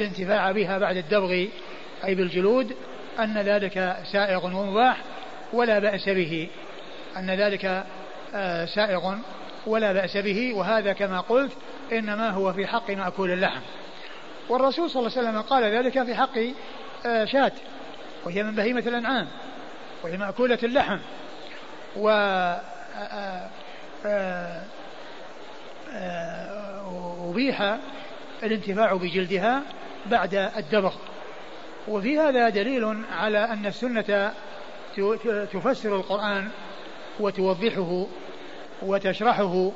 الانتفاع بها بعد الدبغ أي بالجلود أن ذلك سائغ ومباح ولا بأس به. أن ذلك آه، سائغ ولا بأس به. وهذا كما قلت إنما هو في حق مأكول اللحم. والرسول صلى الله عليه وسلم قال ذلك في حق آه، شاة وهي من بهيمة الأنعام وهي مأكولة اللحم. و آه، أبيح الانتفاع بجلدها بعد الدبغ وفي هذا دليل على أن السنة تفسر القرآن وتوضحه وتشرحه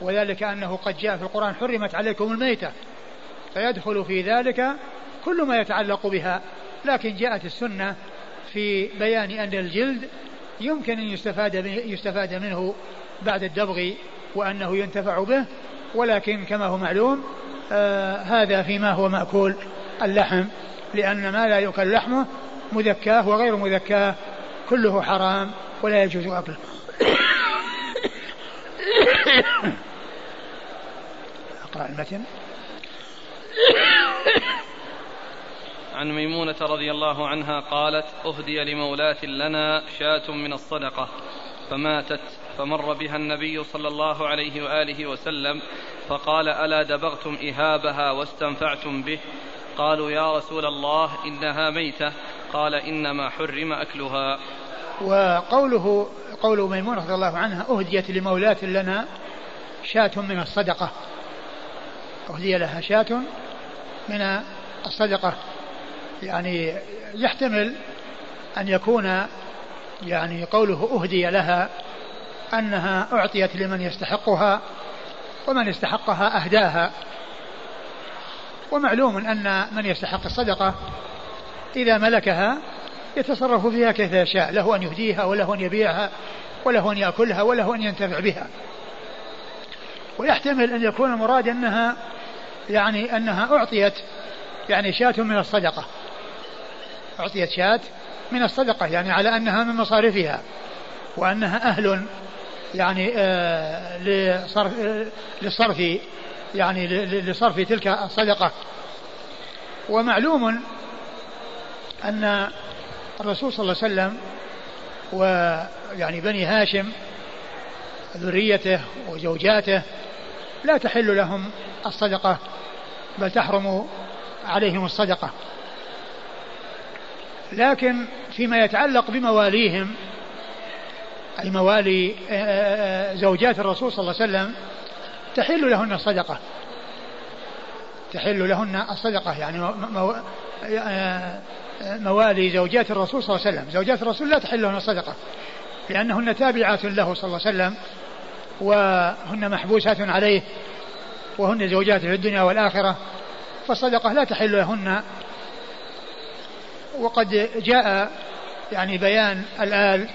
وذلك أنه قد جاء في القرآن حرمت عليكم الميتة فيدخل في ذلك كل ما يتعلق بها. لكن جاءت السنة في بيان أن الجلد يمكن أن يستفاد يستفاد منه بعد الدبغ وأنه ينتفع به ولكن كما هو معلوم هذا فيما هو مأكول اللحم لأن ما لا يؤكل لحمه مذكاه وغير مذكاه كله حرام ولا يجوز أكله. أقرأ المتن. عن ميمونة رضي الله عنها قالت أهدي لمولاة لنا شاة من الصدقة فماتت فمر بها النبي صلى الله عليه وآله وسلم فقال ألا دبغتم إهابها واستنفعتم به؟ قالوا يا رسول الله إنها ميتة. قال إنما حرم أكلها. وقوله قول ميمونة رضي الله عنها أهديت لمولاة لنا شاة من الصدقة. أهدي لها شاة من الصدقة. يعني يحتمل أن يكون يعني قوله أهدي لها أنها أعطيت لمن يستحقها ومن استحقها أهداها. ومعلوم أن من يستحق الصدقة إذا ملكها يتصرف فيها كيف يشاء له أن يهديها وله أن يبيعها وله أن يأكلها وله أن ينتفع بها. ويحتمل أن يكون المراد أنها يعني أنها أعطيت يعني شاة من الصدقة. أعطيت شاة من الصدقة يعني على أنها من مصارفها وأنها أهل يعني آه لصرف آه للصرف يعني لصرف تلك الصدقة. ومعلوم أن الرسول صلى الله عليه وسلم ويعني بني هاشم ذريته وزوجاته لا تحل لهم الصدقة بل تحرم عليهم الصدقة. لكن فيما يتعلق بمواليهم أي موالي آه، آه، آه، زوجات الرسول صلى الله عليه وسلم تحل لهن الصدقة. تحل لهن الصدقة يعني موالي زوجات الرسول صلى الله عليه وسلم. زوجات الرسول لا تحل لهن الصدقة لأنهن تابعات له صلى الله عليه وسلم وهن محبوسات عليه وهن زوجاته في الدنيا والآخرة فالصدقة لا تحل لهن. وقد جاء يعني بيان الآل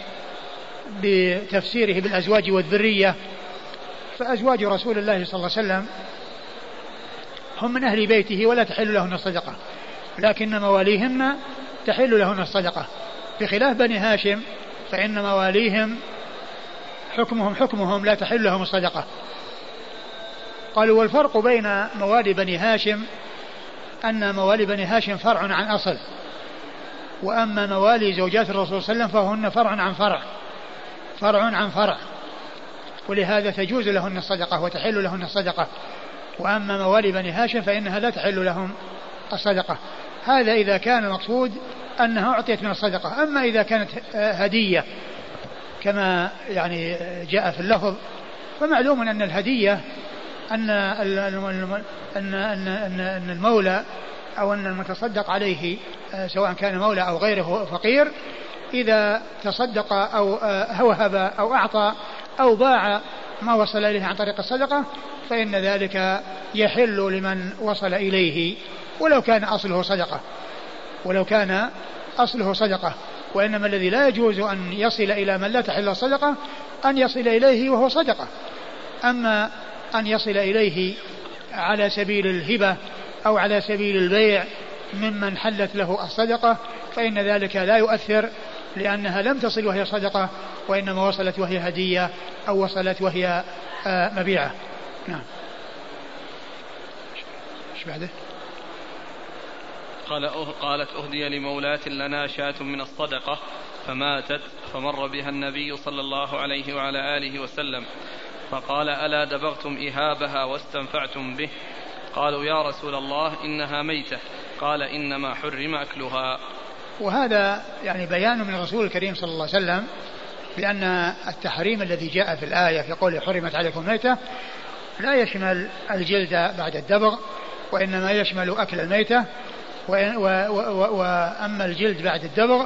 بتفسيره بالأزواج والذرية فأزواج رسول الله صلى الله عليه وسلم هم من أهل بيته ولا تحل لهن الصدقة لكن مواليهن تحل لهن الصدقة. بخلاف بني هاشم فإن مواليهم حكمهم حكمهم لا تحل لهم الصدقة. قالوا والفرق بين موالي بني هاشم أن موالي بني هاشم فرع عن أصل وأما موالي زوجات الرسول صلى الله عليه وسلم فهن فرع عن فرع. فرع عن فرع. ولهذا تجوز لهن الصدقة وتحل لهن الصدقة. وأما موالي بني هاشم فإنها لا تحل لهم الصدقة. هذا إذا كان المقصود أنها أعطيت من الصدقة. أما إذا كانت هدية كما يعني جاء في اللفظ فمعلوم أن الهدية أن أن أن أن المولى أو أن المتصدق عليه سواء كان مولى أو غيره فقير إذا تصدق أو وهب أو أعطى أو باع ما وصل إليه عن طريق الصدقة فإن ذلك يحل لمن وصل إليه ولو كان أصله صدقة. ولو كان أصله صدقة. وإنما الذي لا يجوز أن يصل إلى من لا تحل الصدقة أن يصل إليه وهو صدقة. أما أن يصل إليه على سبيل الهبة أو على سبيل البيع ممن حلت له الصدقة فإن ذلك لا يؤثر لأنها لم تصل وهي صدقة وإنما وصلت وهي هدية أو وصلت وهي آه، مبيعة. نعم. إيش بعده؟ قال قالت أهدي لمولاة لنا شاة من الصدقة فماتت فمر بها النبي صلى الله عليه وعلى آله وسلم. فقال ألا دبغتم إهابها واستنفعتم به؟ قالوا يا رسول الله إنها ميتة. قال إنما حرم أكلها. وهذا يعني بيان من الرسول الكريم صلى الله عليه وسلم بأن التحريم الذي جاء في الآية في قوله حرمت عليكم ميتة لا يشمل الجلد بعد الدبغ وإنما يشمل أكل الميتة وأما الجلد بعد الدبغ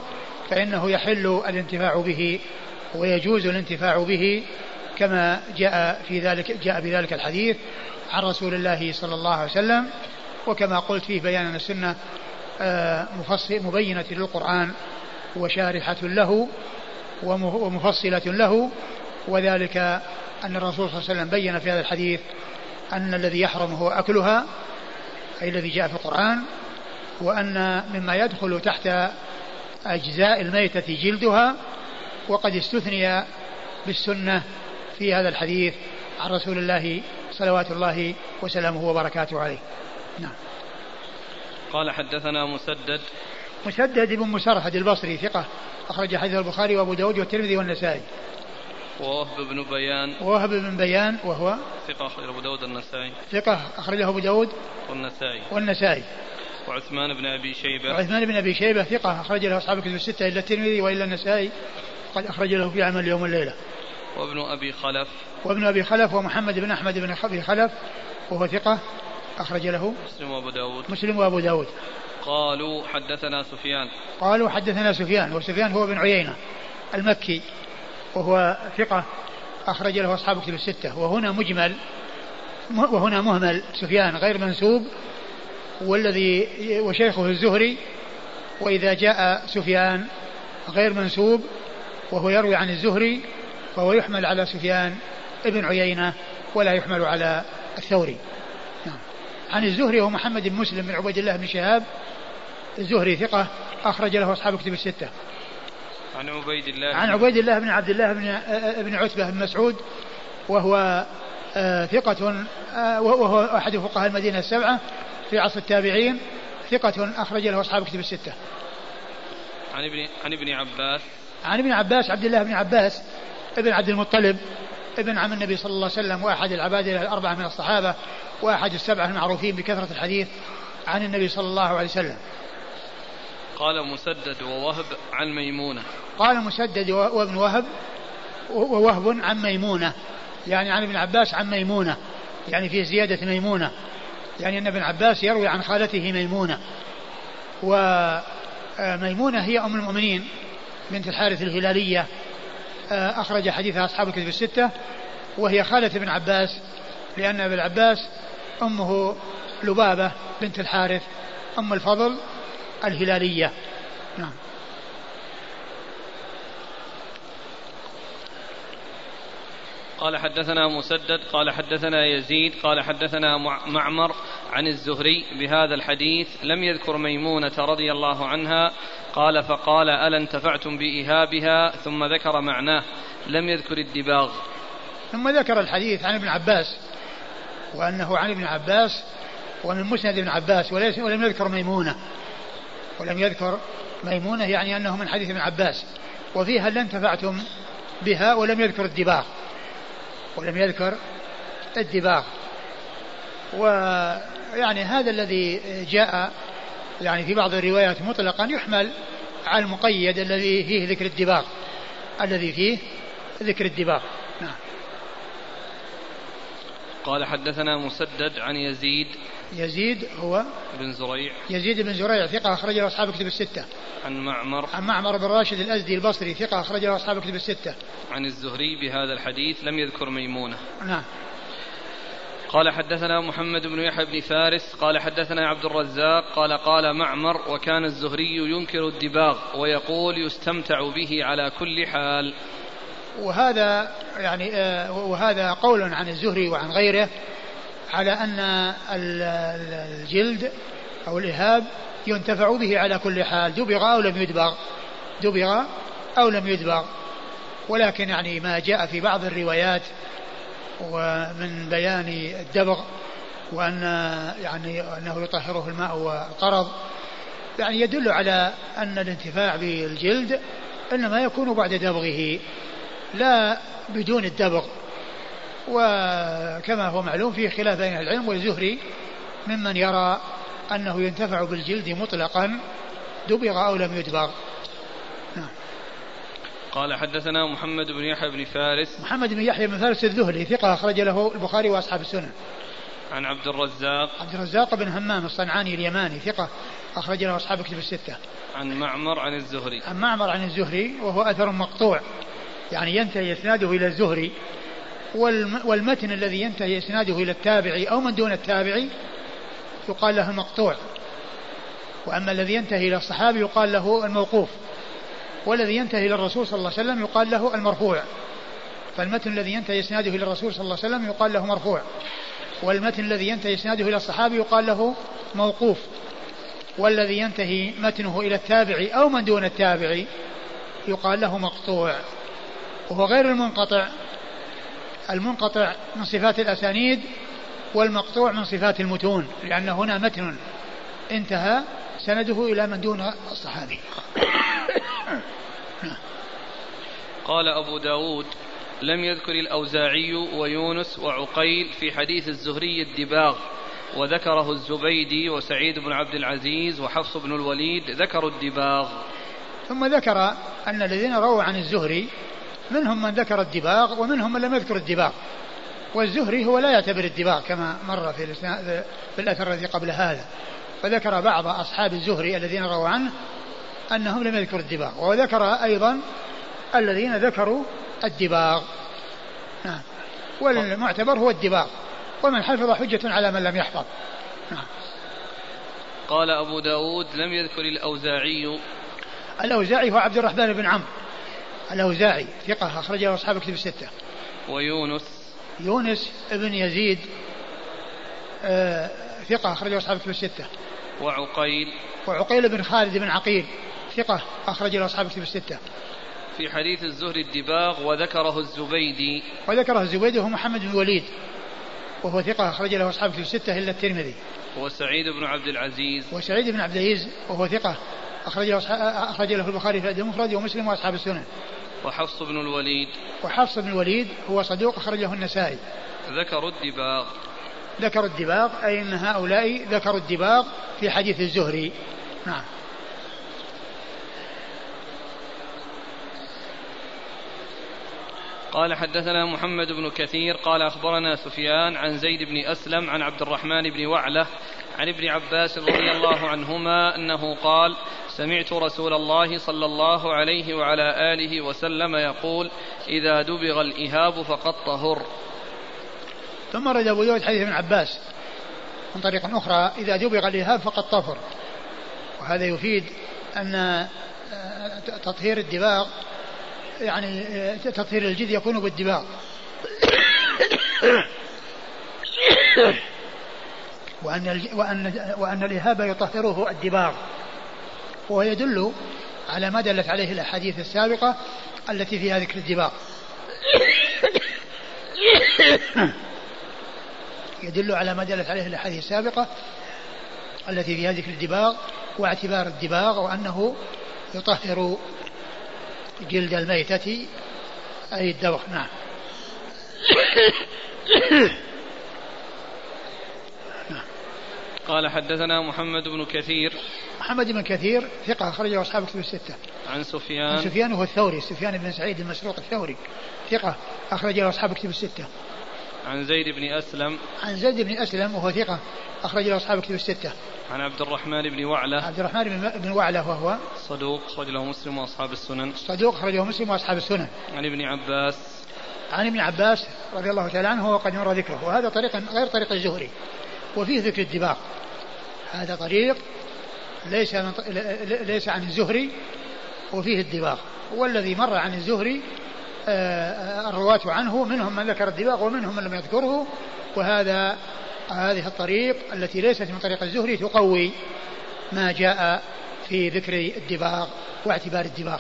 فإنه يحل الانتفاع به ويجوز الانتفاع به كما جاء في ذلك جاء بذلك الحديث عن رسول الله صلى الله عليه وسلم وكما قلت فيه بيان السنة مبينة للقرآن وشارحة له ومفصلة له وذلك أن الرسول صلى الله عليه وسلم بين في هذا الحديث أن الذي يحرم هو أكلها أي الذي جاء في القرآن وأن مما يدخل تحت أجزاء الميتة جلدها وقد استثني بالسنة في هذا الحديث عن رسول الله صلوات الله وسلامه وبركاته عليه. نعم. قال حدثنا مسدد. مسدد بن مسرهد البصري ثقة أخرج حديث البخاري وأبو داود والترمذي والنسائي. ووهب بن بيان. ووهب بن بيان وهو ثقة أخرج أبو داود النسائي ثقة أخرجه أبو داود والنسائي. والنسائي. وعثمان بن أبي شيبة. وعثمان بن أبي شيبة ثقة أخرج له أصحاب الكتب الستة إلا الترمذي وإلا النسائي. قد أخرج له في عمل يوم الليلة. وابن أبي خلف. وابن أبي خلف ومحمد بن أحمد بن أبي خلف وهو ثقة. أخرج له مسلم وأبو داود. مسلم وأبو داود. قالوا حدثنا سفيان. قالوا حدثنا سفيان وسفيان هو بن عيينة المكي وهو ثقة أخرج له أصحاب كتب الستة. وهنا مجمل وهنا مهمل سفيان غير منسوب والذي وشيخه الزهري وإذا جاء سفيان غير منسوب وهو يروي عن الزهري فهو يحمل على سفيان ابن عيينة ولا يحمل على الثوري. عن الزهري هو محمد بن مسلم بن عبيد الله بن شهاب. الزهري ثقة أخرج له أصحاب كتب الستة. عن عبيد الله عن عبيد الله بن عبد الله بن ابن عتبة بن مسعود وهو آه، ثقة آه، وهو أحد فقهاء المدينة السبعة في عصر التابعين. ثقة أخرج له أصحاب كتب الستة. عن ابن عن ابن عباس. عن ابن عباس عبد الله بن عباس ابن عبد المطلب ابن عم النبي صلى الله عليه وسلم وأحد العباد الأربعة من الصحابة. واحد السبعة المعروفين بكثرة الحديث عن النبي صلى الله عليه وسلم. قال مسدد ووهب عن ميمونة. قال مسدد وابن وهب ووهب عن ميمونة. يعني عن ابن عباس عن ميمونة. يعني في زيادة ميمونة. يعني أن ابن عباس يروي عن خالته ميمونة. وميمونه هي أم المؤمنين بنت الحارث الهلالية. آه، أخرج حديثها أصحاب الكتب الستة وهي خالة ابن عباس. لأن ابن عباس أمه لبابة بنت الحارث أم الفضل الهلالية. نعم. قال حدثنا مسدد قال حدثنا يزيد قال حدثنا معمر عن الزهري بهذا الحديث لم يذكر ميمونة رضي الله عنها قال فقال ألا انتفعتم بإيهابها؟ ثم ذكر معناه لم يذكر الدباغ. ثم ذكر الحديث عن ابن عباس وأنه عن ابن عباس ومن مسند ابن عباس وليس ولم يذكر ميمونة. ولم يذكر ميمونة يعني أنه من حديث ابن عباس. وفيها هل انتفعتم بها ولم يذكر الدباغ. ولم يذكر الدباغ. ويعني هذا الذي جاء يعني في بعض الروايات مطلقا يحمل على المقيد الذي فيه ذكر الدباغ. الذي فيه ذكر الدباغ. نعم. قال حدثنا مسدد عن يزيد يزيد هو بن زريع. يزيد بن زريع ثقة أخرج له أصحاب كتب الستة. عن معمر. عن معمر بن راشد الأزدي البصري ثقة أخرج له أصحاب كتب الستة. عن الزهري بهذا الحديث لم يذكر ميمونة. نعم. قال حدثنا محمد بن يحيى بن فارس قال حدثنا عبد الرزاق قال قال معمر وكان الزهري ينكر الدباغ ويقول يستمتع به على كل حال. وهذا يعني آه، وهذا قول عن الزهري وعن غيره على أن الجلد أو الإهاب ينتفع به على كل حال. دبغ أو لم يدبغ. دبغ أو لم يدبغ. ولكن يعني ما جاء في بعض الروايات ومن بيان الدبغ وأن يعني أنه يطهره الماء والقرض يعني يدل على أن الانتفاع بالجلد إنما يكون بعد دبغه. لا بدون الدبغ. وكما هو معلوم في خلاف بين العلم والزهري ممن يرى أنه ينتفع بالجلد مطلقا دبغ أو لم يدبغ. نعم. قال حدثنا محمد بن يحيى بن فارس. محمد بن يحيى بن فارس الذهلي ثقة أخرج له البخاري وأصحاب السنن عن عبد الرزاق. عبد الرزاق بن همام الصنعاني اليماني ثقة أخرج له أصحاب كتب الستة. عن معمر عن الزهري. عن معمر عن الزهري وهو أثر مقطوع. يعني ينتهي إسناده إلى الزهري والمتن الذي ينتهي إسناده إلى التابعي أو من دون التابعي يقال له المقطوع. وأما الذي ينتهي إلى الصحابي يقال له الموقوف والذي ينتهي إلى الرسول صلى الله عليه وسلم يقال له المرفوع. فالمتن الذي ينتهي إسناده إلى الرسول صلى الله عليه وسلم يقال له مرفوع. والمتن الذي ينتهي إسناده إلى الصحابي يقال له موقوف. والذي ينتهي متنه إلى التابعي أو من دون التابعي يقال له مقطوع. وهو غير المنقطع. المنقطع من صفات الأسانيد والمقطوع من صفات المتون لأن هنا متن انتهى سنده إلى من دون الصحابي. قال أبو داود لم يذكر الأوزاعي ويونس وعقيل في حديث الزهري الدباغ وذكره الزبيدي وسعيد بن عبد العزيز وحفص بن الوليد ذكروا الدباغ. ثم ذكر أن الذين رووا عن الزهري منهم من ذكر الدباغ ومنهم من لم يذكر الدباغ. والزهري هو لا يعتبر الدباغ كما مر في, في الأثر الذي قبل هذا. فذكر بعض أصحاب الزهري الذين رووا عنه أنهم لم يذكروا الدباغ وذكر أيضا الذين ذكروا الدباغ. نعم. والمعتبر هو الدباغ. ومن حفظ حجة على من لم يحفظ. نعم. قال أبو داود لم يذكر الأوزاعي. الأوزاعي هو عبد الرحمن بن عمرو. الأوزاعي ثقة أخرجه أصحاب كتب الستة. ويونس. يونس بن يزيد آه ثقة أخرجه أصحاب كتب الستة. وعقيل. وعقيل بن خالد بن عقيل ثقة أخرج له أصحاب كتب الستة. في حديث الزهري الدباغ وذكره الزبيدي. وذكره الزبيدي وهو محمد بن الوليد وهو ثقة أخرج له أصحاب كتب الستة إلا الترمذي. وسعيد بن عبد العزيز. وسعيد بن عبد العزيز وهو ثقة أخرج له أخرج له البخاري في المفرد ومسلم وأصحاب السنن. وحفص بن الوليد. وحفص بن الوليد هو صدوق أخرج له النسائي. ذكروا الدباغ. ذكروا الدباغ أي أن هؤلاء ذكروا الدباغ في حديث الزهري. نعم. قال حدثنا محمد بن كثير قال أخبرنا سفيان عن زيد بن أسلم عن عبد الرحمن بن وعلة عن ابن عباس رضي الله عنهما أنه قال سمعت رسول الله صلى الله عليه وعلى آله وسلم يقول إذا دبغ الإهاب فقد طهر. ثم رد أبو داود حديث ابن عباس من طريق أخرى إذا دبغ الإهاب فقد طهر. وهذا يفيد أن آه، تطهير الدباغ يعني آه، تطهير الجلد يكون بالدباغ وأن وأن وأن الإهاب يطهره الدباغ وهو يدل على ما دلت عليه الأحاديث السابقة التي فيها ذكر الدباغ يدل على ما دلت عليه الأحاديث السابقة التي فيها ذكر الدباغ واعتبار الدباغ وأنه يطهر جلد الميتة أي الدوخ نعم. قال حدثنا محمد بن كثير. محمد بن كثير ثقة أخرجه أصحاب كتب الستة. عن سفيان. عن سفيان هو الثوري سفيان بن سعيد المسروق الثوري. ثقة أخرجه أصحاب كتب الستة. عن زيد بن أسلم. عن زيد بن أسلم وهو ثقة أخرج له أصحاب كتب الستة. عن عبد الرحمن بن وعلة. عبد الرحمن بن وعلة وهو صدوق أخرج له مسلم وأصحاب السنن. صدوق أخرجه مسلم وأصحاب السنن. عن ابن عباس. عن ابن عباس رضي الله تعالى عنه وقد مر ذكره. وهذا طريق غير طريق الزهري. وفيه ذكر الدباغ هذا طريق ليس من ليس عن الزهري وفيه الدباغ والذي مر عن الزهري آه، آه، الرواة عنه منهم من ذكر الدباغ ومنهم من لم يذكره. وهذا هذه الطريق التي ليست من طريق الزهري تقوي ما جاء في ذكر الدباغ واعتبار الدباغ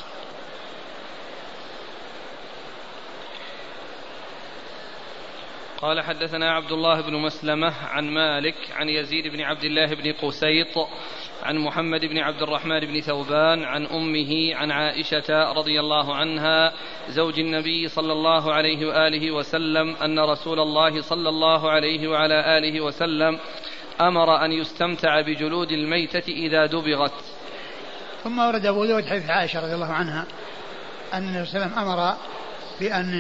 قال حدثنا عبد الله بن مسلمة عن مالك عن يزيد بن عبد الله بن قسيط عن محمد بن عبد الرحمن بن ثوبان عن أمه عن عائشة رضي الله عنها زوج النبي صلى الله عليه وآله وسلم أن رسول الله صلى الله عليه وعلى آله وسلم أمر أن يستمتع بجلود الميتة إذا دبغت. ثم ورد أبو داود حديث عائشة رضي الله عنها أن النبي صلى الله عليه وسلم أمر بأن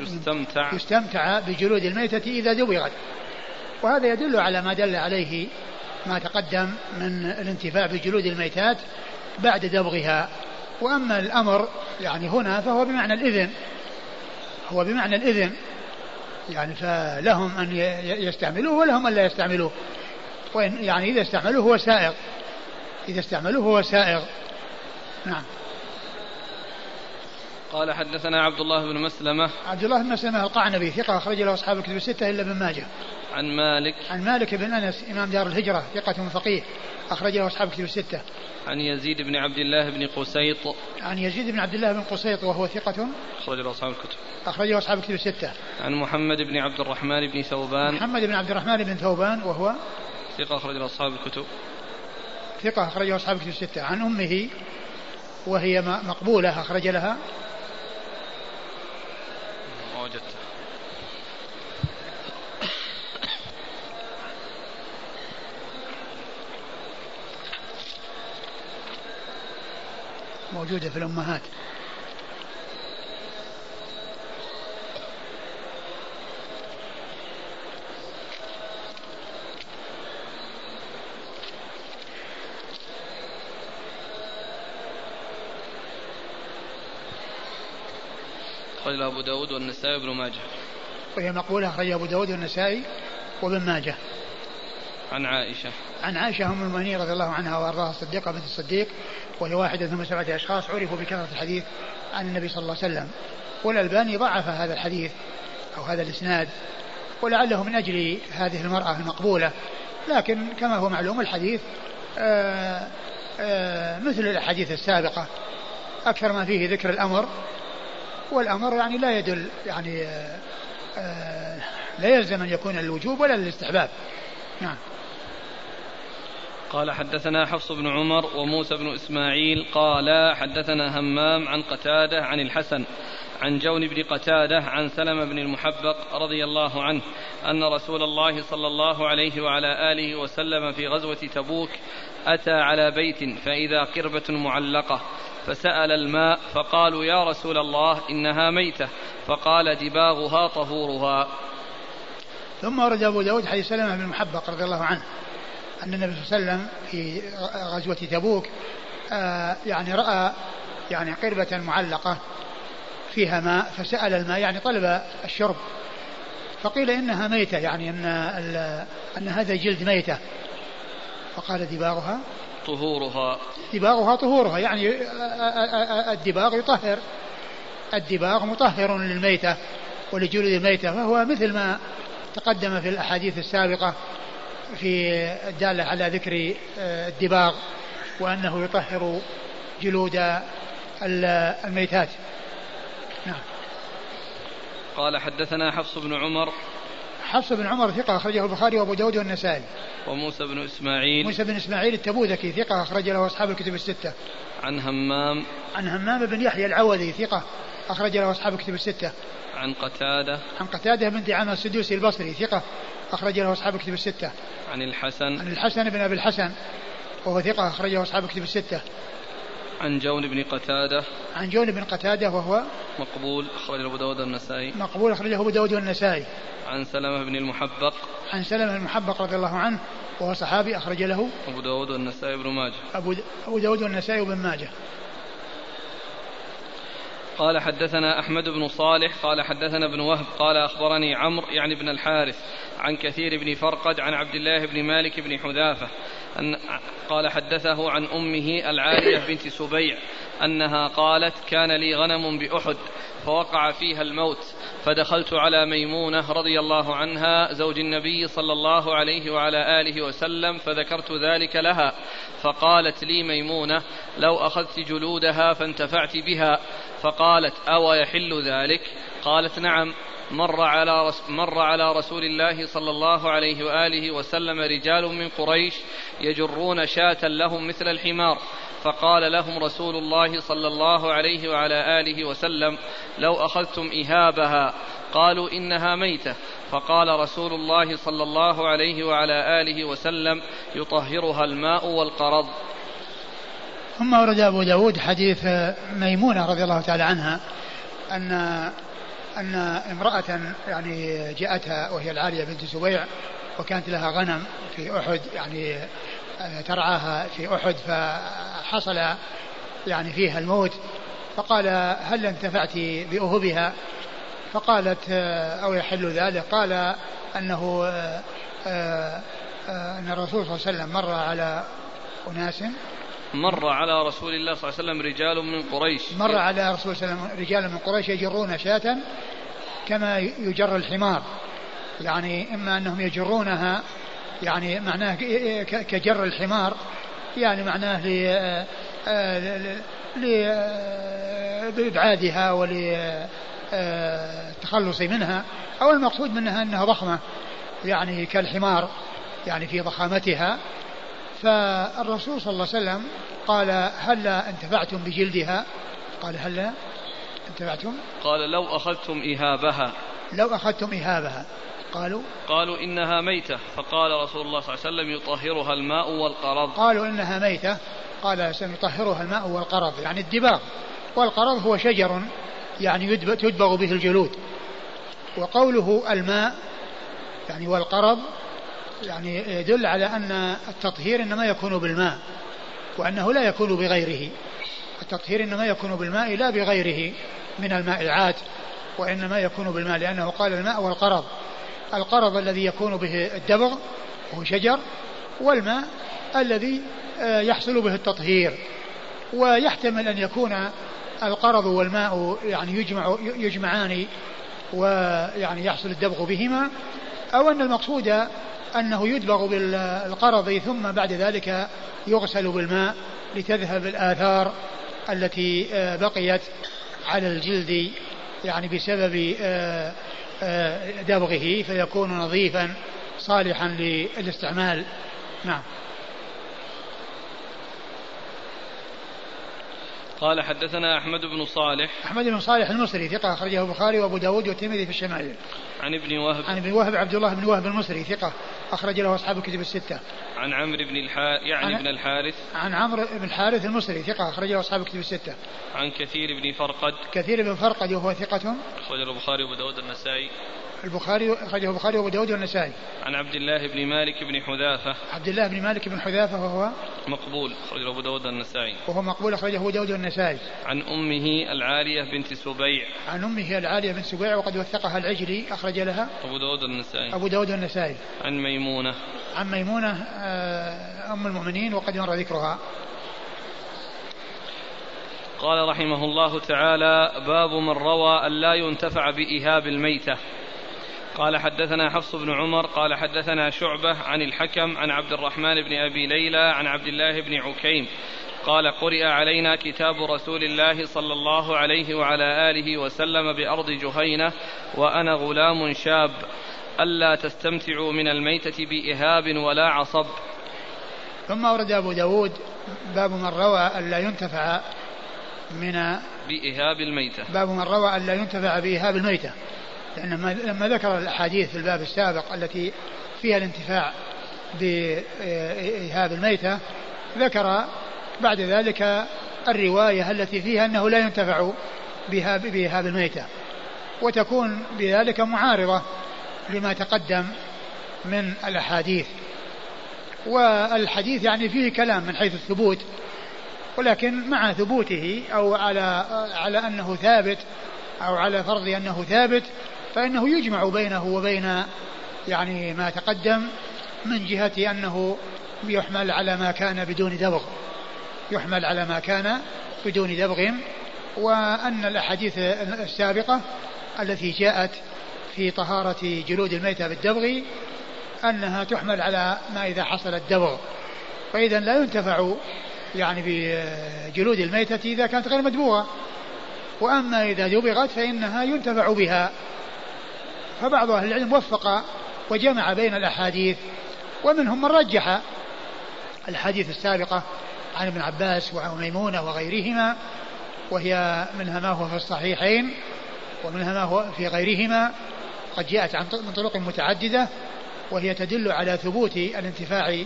يستمتع. يستمتع بجلود الميتة إذا دبغت. وهذا يدل على ما دل عليه ما تقدم من الانتفاع بجلود الميتات بعد دبغها. وأما الأمر يعني هنا فهو بمعنى الإذن. هو بمعنى الإذن. يعني فلهم أن يستعملوه ولهم أن لا يستعملوه. وإن يعني إذا استعملوه هو سائغ. إذا استعملوه هو سائغ. نعم. قال حدثنا عبد الله بن مسلمة عبد الله بن مسلمة القعنبي ثقة أخرج له أصحاب الكتب الستة إلا ابن ماجه. عن مالك عن مالك بن أنس إمام دار الهجرة ثقة فقيه أخرج له أصحاب الكتب الستة. عن يزيد بن عبد الله بن قسيط عن يزيد بن عبد الله بن قسيط وهو ثقة أخرج له أصحاب الكتب. أخرج له أصحاب الكتب الستة. عن محمد بن عبد الرحمن بن ثوبان محمد بن عبد الرحمن بن ثوبان وهو ثقة أخرج له أصحاب الكتب. ثقة أخرج له أصحاب الكتب الستة. عن أمه وهي مقبولة أخرج لها. وجدت موجودة في الأمهات. أخرج أبو داود والنسائي وابن ماجه. وهي مقولة أخرج أبو داود والنسائي وابن ماجه. عن عائشة. عن عائشة أم المؤمنين رضي الله عنها وأرضاها الصديقة بنت الصديق وهي واحدة من سبعة أشخاص عرفوا بكثرة الحديث عن النبي صلى الله عليه وسلم. والألباني ضعف هذا الحديث أو هذا الإسناد ولعله من أجل هذه المرأة المقبولة. لكن كما هو معلوم الحديث آآ آآ مثل الأحاديث السابقة. أكثر ما فيه ذكر الأمر والأمر يعني لا يدل يعني آآ لا يلزم أن يكون الوجوب ولا الاستحباب. نعم. قال حدثنا حفص بن عمر وموسى بن إسماعيل قال حدثنا همام عن قتادة عن الحسن عن جون بن قتادة عن سلم بن المحبق رضي الله عنه أن رسول الله صلى الله عليه وعلى آله وسلم في غزوة تبوك أتى على بيت فإذا قربة معلقة فسأل الماء فقالوا يا رسول الله إنها ميتة فقال دباغها طهورها. ثم ورد أبو داود حديث سلمة بن المحبق رضي الله عنه أن النبي صلى الله عليه وسلم في غزوة تبوك آه يعني رأى يعني قربة معلقة. فيها ماء فسأل الماء يعني طلب الشرب. فقيل إنها ميتة يعني أن أن هذا جلد ميتة. فقال دباغها. طهورها. دباغها طهورها يعني الدباغ يطهر. الدباغ مطهر للميتة ولجلد الميتة فهو مثل ما تقدم في الأحاديث السابقة في الدالة على ذكر الدباغ وأنه يطهر جلود الميتات. قال حدثنا حفص بن عمر. حفص بن عمر ثقة أخرجه البخاري وأبو داود والنسائي. وموسى بن إسماعيل. موسى بن إسماعيل التبوذكي ثقة أخرج له أصحاب الكتب الستة. عن همام. عن همام بن يحيى العوذي ثقة أخرج له أصحاب الكتب الستة. عن قتادة. عن قتادة بن دعامة السدوسي البصري ثقة أخرج له أصحاب الكتب الستة. عن الحسن. عن الحسن بن أبي الحسن وهو ثقة أخرجه أصحاب الكتب الستة. عن جون بن قتادة. عن جون بن قتادة وهو مقبول أخرجه أبو داود النسائي مقبول أخرجه أبو داود والنسائي. عن سلمة بن المحبق. عن سلمة المحبق رضي الله عنه وهو صحابي أخرج له أبو داود والنسائي بن ماجه. أبو, أبو داود والنسائي وابن ماجه. قال حدثنا أحمد بن صالح قال حدثنا ابن وهب قال أخبرني عمرو يعني بن الحارث عن كثير بن فرقد عن عبد الله بن مالك بن حذافة أن قال حدثه عن أمه العالية بنت سبيع أنها قالت كان لي غنم بأحد فوقع فيها الموت فدخلت على ميمونة رضي الله عنها زوج النبي صلى الله عليه وعلى آله وسلم فذكرت ذلك لها فقالت لي ميمونة لو أخذت جلودها فانتفعت بها فقالت أو يحل ذلك؟ قالت نعم مر على رس مر على رسول الله صلى الله عليه وآله وسلم رجال من قريش يجرون شاة لهم مثل الحمار. فقال لهم رسول الله صلى الله عليه وعلى آله وسلم لو أخذتم إهابها قالوا إنها ميتة. فقال رسول الله صلى الله عليه وعلى آله وسلم يطهرها الماء والقرض. ثم ورد أبو داود حديث ميمونة رضي الله تعالى عنها أن أن امرأة يعني جاءتها وهي العالية بنت سبيع وكانت لها غنم في أحد يعني آه، ترعاها في أحد فحصل يعني فيها الموت. فقال هل انتفعت بأهبها؟ فقالت آه، أو يحل ذلك؟ قال أنه آه، أن الرسول صلى الله عليه وسلم مر على أناس مر على رسول الله صلى الله عليه وسلم رجال من قريش. مر على رسول الله صلى الله عليه وسلم رجال من قريش يجرون شاة كما يجر الحمار. يعني إما أنهم يجرونها يعني معناه كجر الحمار يعني معناه ل لإبعادها وللتخلص منها. أو المقصود منها أنها ضخمة يعني كالحمار يعني في ضخامتها. فالرسول صلى الله عليه وسلم قال هلا انتفعتم بجلدها؟ قال هلا انتفعتم؟ قال لو أخذتم إهابها لو أخذتم إهابها قالوا قالوا إنها ميتة. فقال رسول الله صلى الله عليه وسلم يطهرها الماء والقرض. قالوا إنها ميتة. قال يطهرها الماء والقرض. يعني الدباغ. والقرض هو شجر يعني يدبغ به الجلود. وقوله الماء يعني والقرض يعني يدل على أن التطهير إنما يكون بالماء وأنه لا يكون بغيره. التطهير إنما يكون بالماء لا بغيره من المائعات وإنما يكون بالماء لأنه قال الماء والقرض. القرض الذي يكون به الدبغ وهو شجر والماء الذي آه، يحصل به التطهير. ويحتمل أن يكون القرض والماء يعني يجمع يجمعان ويعني يحصل الدبغ بهما أو أن المقصود أنه يدبغ بالقرض ثم بعد ذلك يغسل بالماء لتذهب الآثار التي آه، بقيت على الجلد يعني بسبب آه، آه، دبغه فيكون نظيفا صالحا للاستعمال. نعم. قال حدثنا أحمد بن صالح. أحمد بن صالح المصري ثقة أخرجه البخاري وأبو داود والترمذي في الشمائل. عن ابن وهب. عن ابن وهب عبد الله بن وهب المصري ثقة. أخرج له أصحاب الكتب الستة عن عمرو بن الحارث يعني ابن الحارث عن عمرو بن الحارث المصري ثقة أخرج له أصحاب الكتب الستة عن كثير بن فرقد كثير بن فرقد وهو ثقة أخرج البخاري وأبو داود النسائي البخاري أخرجه البخاري وأبو داود والنسائي. عن عبد الله بن مالك بن حذافة. عبد الله بن مالك بن حذافة وهو مقبول أخرجه أبو داود والنسائي. وهو مقبول أخرجه أبو داود والنسائي. عن أمه العالية بنت سبيع. عن أمه العالية بنت سبيع وقد وثقها العجلي أخرج لها. أبو داود والنسائي. أبو داود والنسائي. عن ميمونة. عن ميمونة آه، أم المؤمنين وقد مر ذكرها. قال رحمه الله تعالى باب من روى أن لا ينتفع بإهاب الميتة قال حدثنا حفص بن عمر قال حدثنا شعبة عن الحكم عن عبد الرحمن بن أبي ليلى عن عبد الله بن عكيم قال قرئ علينا كتاب رسول الله صلى الله عليه وعلى آله وسلم بأرض جهينة وأنا غلام شاب ألا تستمتعوا من الميتة بإهاب ولا عصب. ثم أورد أبو داود باب من روى ألا ينتفع من بإهاب الميتة. باب من روى ألا ينتفع بإهاب الميتة. لأن لما ذكر الأحاديث في الباب السابق التي فيها الانتفاع بإيهاب الميتة ذكر بعد ذلك الرواية التي فيها أنه لا ينتفع بإيهاب الميتة. وتكون بذلك معارضة لما تقدم من الأحاديث. والحديث يعني فيه كلام من حيث الثبوت ولكن مع ثبوته أو على على أنه ثابت أو على فرض أنه ثابت فإنه يجمع بينه وبين يعني ما تقدم من جهة أنه يحمل على ما كان بدون دبغ. يحمل على ما كان بدون دبغ. وأن الأحاديث السابقة التي جاءت في طهارة جلود الميتة بالدبغ أنها تحمل على ما إذا حصل الدبغ. فإذا لا ينتفع يعني بجلود الميتة إذا كانت غير مدبوغة. وأما إذا دبغت فإنها ينتفع بها. فبعض أهل العلم وفق وجمع بين الأحاديث ومنهم من رجح الحديث السابقة عن ابن عباس وعن ميمونة وغيرهما وهي منها ما هو في الصحيحين ومنها ما هو في غيرهما. قد جاءت من طرق متعددة وهي تدل على ثبوت الانتفاع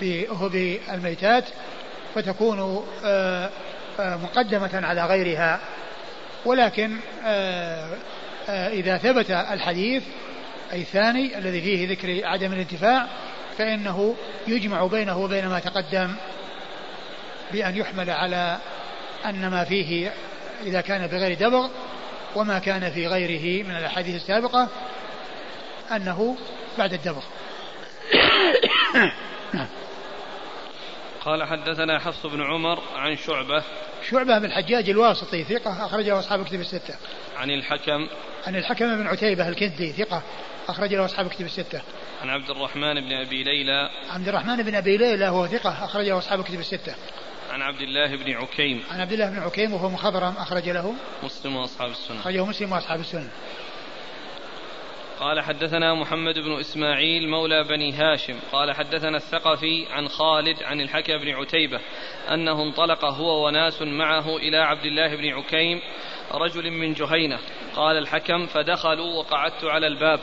بأهب الميتات فتكون آه، آه، مقدمة على غيرها. ولكن آه، إذا ثبت الحديث أي الثاني الذي فيه ذكر عدم الانتفاع فإنه يجمع بينه وبين ما تقدم بأن يحمل على أن ما فيه إذا كان بغير دبغ وما كان في غيره من الأحاديث السابقة أنه بعد الدبغ قال حدثنا حفص بن عمر عن شعبة شعبة بن الحجاج الواسطي ثقة أخرجه أصحاب كتب الستة عن الحكم عن الحكم بن عتيبة الكندي ثقة أخرج له أصحاب كتب الستة. عن عبد الرحمن بن أبي ليلى. عبد الرحمن بن أبي ليلى هو ثقة أخرج له أصحاب كتب الستة. عن عبد الله بن عكيم. عن عبد الله بن عكيم وهو مخضرم أخرج له. مسلم وأصحاب السنة. أخرجه مسلم وأصحاب السنة. قال حدثنا محمد بن إسماعيل مولى بني هاشم قال حدثنا الثقفي عن خالد عن الحكم بن عتيبة أنه انطلق هو وناس معه إلى عبد الله بن عكيم رجل من جهينة قال الحكم فدخلوا وقعدت على الباب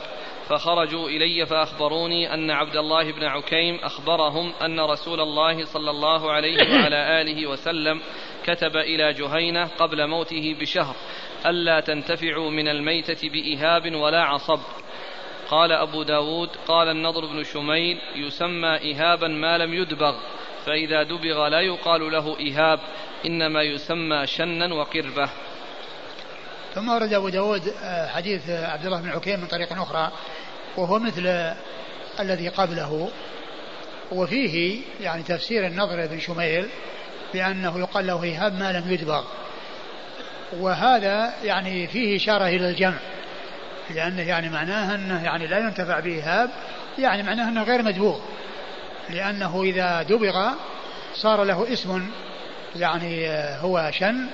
فخرجوا إلي فأخبروني أن عبد الله بن عكيم أخبرهم أن رسول الله صلى الله عليه وعلى آله وسلم كتب إلى جهينة قبل موته بشهر ألا تنتفعوا من الميتة بإهاب ولا عصب. قال أبو داود قال النضر بن شميل يسمى إهابا ما لم يدبغ فإذا دبغ لا يقال له إهاب إنما يسمى شنا وقربة. ثم ورد أبو داود آه، حديث عبد الله بن عكيم من طريق أخرى وهو مثل الذي قبله. وفيه يعني تفسير النضر بن شميل بأنه يقال له إهاب ما لم يدبغ وهذا يعني فيه إشارة إلى الجمع. لأنه يعني معناه أنه يعني لا ينتفع بإيهاب يعني معناه أنه غير مدبوغ لأنه إذا دبغ صار له اسم يعني هو شن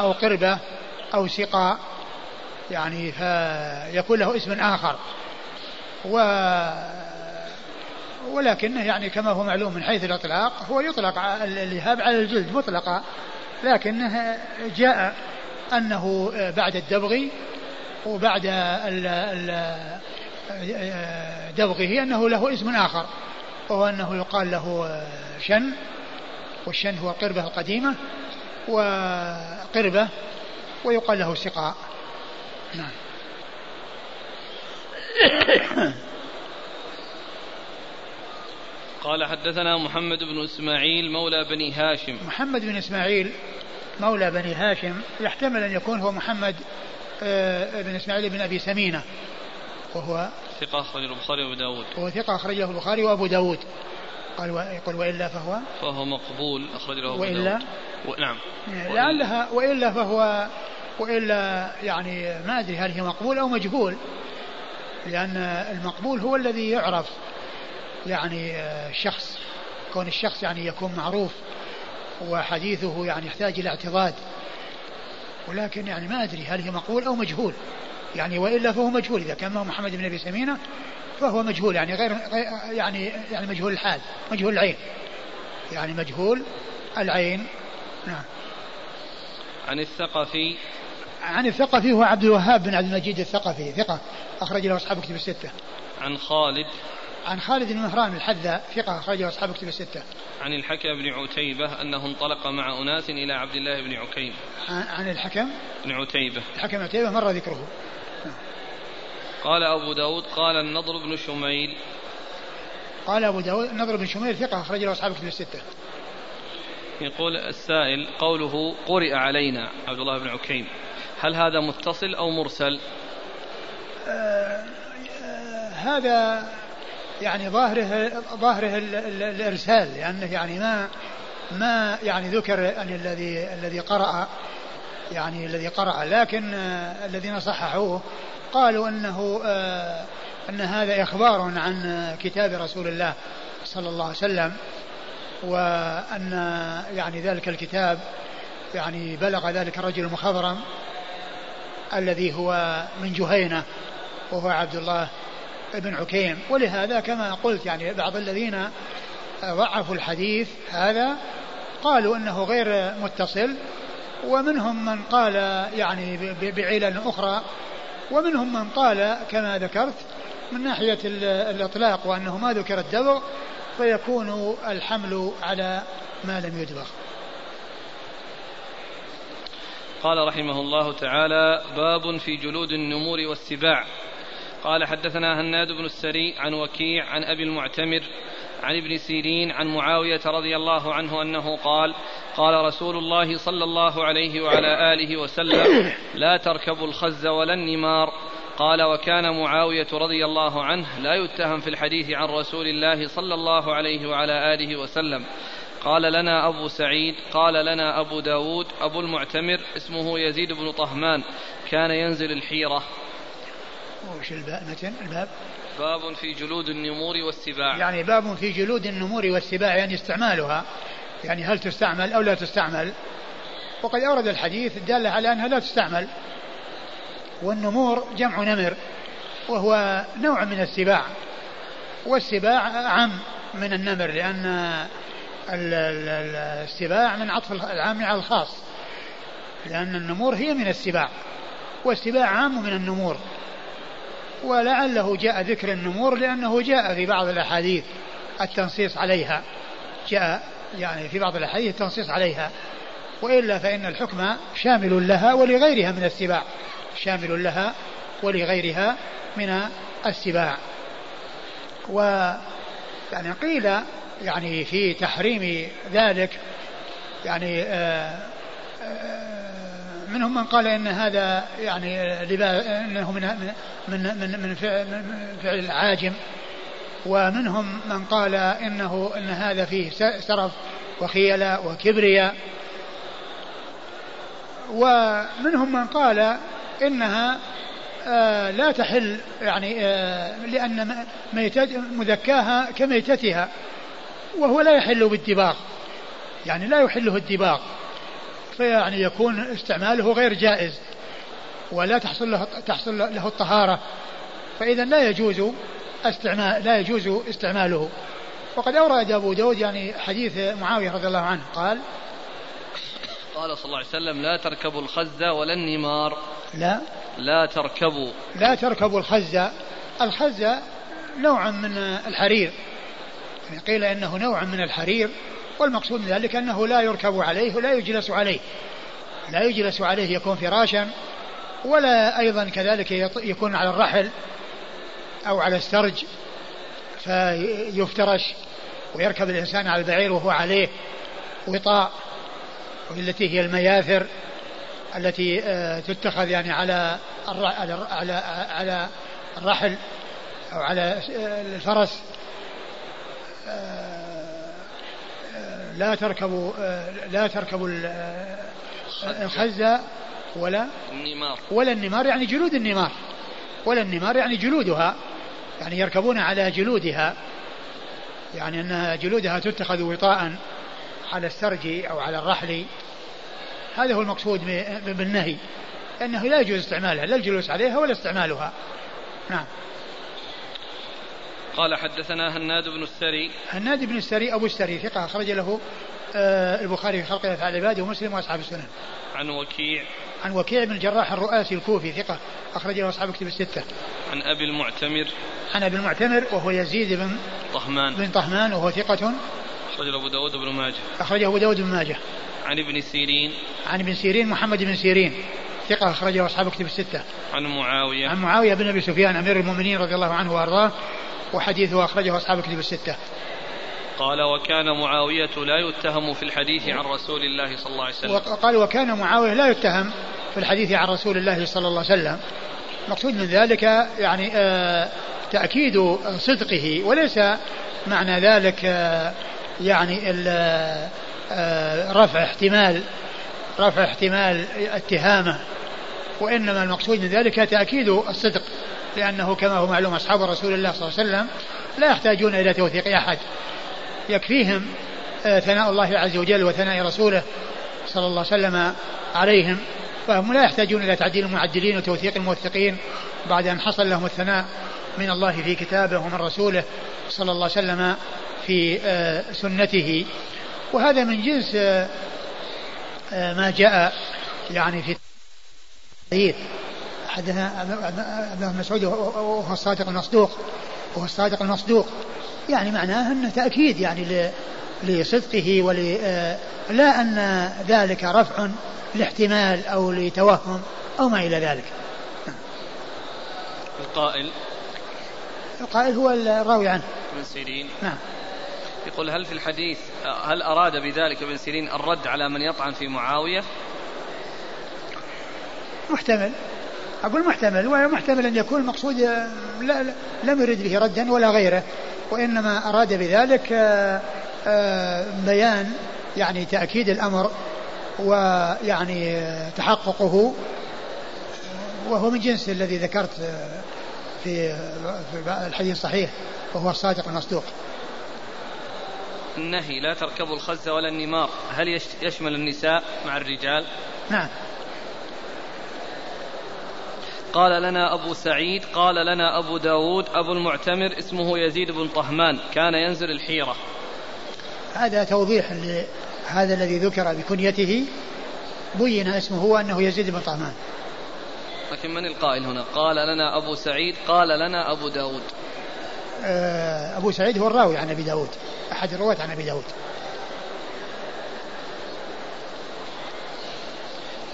أو قربة أو سقاء. يعني فيكون له اسم آخر. و ولكنه يعني كما هو معلوم من حيث الإطلاق هو يطلق الإهاب على الجلد مطلقا لكنه جاء أنه بعد الدبغ وبعد دبغه أنه له اسم آخر وهو أنه يقال له شن والشن هو قربة القديمة وقربة ويقال له سقاء. نعم. قال حدثنا محمد بن إسماعيل مولى بني هاشم. محمد بن إسماعيل مولى بني هاشم يحتمل أن يكون هو محمد آه، بن إسماعيل بن أبي سمينة وهو ثقة أخرجه البخاري وأبو داود. وهو ثقة أخرجه البخاري وأبو داود. قال يقول وإلا فهو؟ فهو مقبول أخرجه أبو وإلا؟ و... نعم. لعلها وإلا فهو وإلا يعني ما أدري هل هي مقبول أو مجهول. لأن المقبول هو الذي يعرف يعني الشخص كون الشخص يعني يكون معروف وحديثه يعني يحتاج إلى اعتضاد. ولكن يعني ما أدري هل هي مقبول أو مجهول. يعني وإلا فهو مجهول. إذا كان محمد بن أبي سمينة فهو مجهول. يعني غير يعني يعني مجهول الحال مجهول العين. يعني مجهول العين. نعم. عن الثقفي عن الثقفي هو عبد الوهاب بن عبد المجيد الثقفي ثقة أخرج له أصحاب كتب الستة عن خالد عن خالد بن مهران الحذاء ثقة أخرجه أصحاب كتب الستة. عن الحكم بن عتيبة أنه انطلق مع أناس إلى عبد الله بن عكيم. عن الحكم بن عتيبة. الحكم عتيبة مر ذكره. قال أبو داود قال النضر بن شميل قال أبو داود النضر بن شميل ثقة أخرج له أصحاب كتب الستة. يقول السائل قوله قرئ علينا عبد الله بن عكيم هل هذا متصل أو مرسل؟ آه آه هذا يعني ظاهره ظاهره الإرسال لأنه يعني ما ما يعني ذكر ان الذي الذي قرأ يعني الذي قرأ لكن آه، الذين صححوه قالوا إنه آه، إن هذا إخبار عن كتاب رسول الله صلى الله عليه وسلم وأن يعني ذلك الكتاب يعني بلغ ذلك الرجل المخضرم الذي هو من جهينة وهو عبد الله بن عكيم ولهذا كما قلت يعني بعض الذين ضعفوا الحديث هذا قالوا إنه غير متصل ومنهم من قال يعني بعلل أخرى ومنهم من قال كما ذكرت من ناحية الإطلاق وأنه ما ذكر الدبغ فيكون الحمل على ما لم يدبغ. قال رحمه الله تعالى باب في جلود النمور والسباع. قال حدثنا هناد بن السري عن وكيع عن أبي المعتمر عن ابن سيرين عن معاوية رضي الله عنه أنه قال قال رسول الله صلى الله عليه وعلى آله وسلم لا تركبوا الخز ولا النمار. قال وكان معاوية رضي الله عنه لا يتهم في الحديث عن رسول الله صلى الله عليه وعلى آله وسلم. قال لنا أبو سعيد قال لنا أبو داود أبو المعتمر اسمه يزيد بن طهمان كان ينزل الحيرة. وش الباب؟ الباب؟ باب في جلود النمور والسباع. يعني باب في جلود النمور والسباع يعني استعمالها. يعني هل تستعمل أو لا تستعمل؟ وقد أورد الحديث الدالة على أنها لا تستعمل. والنمور جمع نمر وهو نوع من السباع. والسباع عم من النمر لأن السباع من عطف العام على الخاص. لأن النمور هي من السباع. والسباع عام من النمور. ولعله جاء ذكر النمور لأنه جاء في بعض الأحاديث التنصيص عليها. جاء يعني في بعض الأحاديث التنصيص عليها. وإلا فإن الحكم شامل لها ولغيرها من السباع. شامل لها ولغيرها من السباع. و يعني قيل يعني في تحريم ذلك يعني آه، آه، منهم من قال إن هذا يعني إنه من من من من فعل, العاجم ومنهم من قال إنه إن هذا فيه سرف وخيلاء وكبرياء. ومنهم من قال إنها آه لا تحل يعني آه لأن مذكاها كميتتها. وهو لا يحل بالدباغ. يعني لا يحله الدباغ. فيعني يكون استعماله غير جائز. ولا تحصل له تحصل له الطهارة. فإذا لا يجوز استعمال لا يجوز استعماله. وقد أورد أبو داود يعني حديث معاوية رضي الله عنه. قال قال صلى الله عليه وسلم لا تركبوا الخز ولا النمار. لا. لا تركبوا. لا تركبوا الخز. الخز نوع من الحرير. قيل إنه نوع من الحرير والمقصود من ذلك أنه لا يركب عليه ولا يجلس عليه. لا يجلس عليه يكون فراشا ولا أيضا كذلك يكون على الرحل أو على السرج فيفترش ويركب الإنسان على البعير وهو عليه وطاء والتي هي المياثر التي آه، تتخذ يعني على على على الرحل أو على آه، الفرس. لا تركبوا لا تركبوا الخزة ولا النمار. ولا النمار يعني جلود النمار. ولا النمار يعني جلودها يعني يركبون على جلودها. يعني أنها جلودها تتخذ وطاء على السرج أو على الرحل. هذا هو المقصود بالنهي. أنه لا يجوز استعمالها لا الجلوس عليها ولا استعمالها. نعم. قال حدثنا هناد بن السري. هناد بن السري أبو السري ثقة أخرج له آه البخاري في خلق أفعال العباد ومسلم وأصحاب السنن. عن وكيع. عن وكيع بن الجراح الرؤاسي الكوفي ثقة أخرج له أصحاب كتب الستة. عن أبي المعتمر. عن أبي المعتمر وهو يزيد بن طهمان. بن طهمان وهو ثقة. أخرجه أبو داود بن ماجه. أخرجه أبو داود بن ماجه. عن ابن سيرين. عن ابن سيرين محمد بن سيرين ثقة أخرجه أصحاب كتب الستة. عن معاوية. عن معاوية بن أبي سفيان أمير المؤمنين رضي الله عنه وأرضاه. وحديثه أخرجه أصحاب الكتب الستة. قال وكان معاوية لا يتهم في الحديث عن رسول الله صلى الله عليه وسلم. وقال وكان معاوية لا يتهم في الحديث عن رسول الله صلى الله عليه وسلم. مقصود من ذلك يعني آه تأكيد صدقه وليس معنى ذلك يعني رفع احتمال رفع احتمال اتهامه وإنما المقصود من ذلك تأكيد الصدق. لأنه كما هو معلوم أصحاب رسول الله صلى الله عليه وسلم لا يحتاجون إلى توثيق أحد. يكفيهم آه، ثناء الله عز وجل وثناء رسوله صلى الله عليه وسلم عليهم فهم لا يحتاجون إلى تعديل المعدلين وتوثيق الموثقين بعد أن حصل لهم الثناء من الله في كتابه ومن رسوله صلى الله عليه وسلم في آه، سنته. وهذا من جنس آه، ما جاء يعني في الحديث. حدثنا ابن مسعود وهو الصادق المصدوق وهو الصادق المصدوق يعني معناه أنه تأكيد يعني لصدقه ول آه، لا أن ذلك رفع لاحتمال أو لتوهم أو ما إلى ذلك. القائل القائل هو الراوي عنه. ابن سيرين. نعم. يقول هل في الحديث هل أراد بذلك ابن سيرين الرد على من يطعن في معاوية؟ محتمل أقول محتمل ومحتمل أن يكون المقصود لا, لا لم يرد به ردا ولا غيره وإنما أراد بذلك آه، آه، بيان يعني تأكيد الأمر ويعني تحققه وهو من جنس الذي ذكرت آه، في الحديث الصحيح وهو الصادق المصدوق. النهي لا تركبوا الخز ولا النمار. هل يشمل النساء مع الرجال؟ نعم. قال لنا أبو سعيد قال لنا أبو داود أبو المعتمر اسمه يزيد بن طهمان كان ينزل الحيرة. هذا توضيح هذا الذي ذكر بكنيته بين اسمه هو أنه يزيد بن طهمان. لكن من القائل هنا؟ قال لنا أبو سعيد قال لنا أبو داود. آه، أبو سعيد هو الراوي عن أبي داود أحد الرواة عن أبي داود.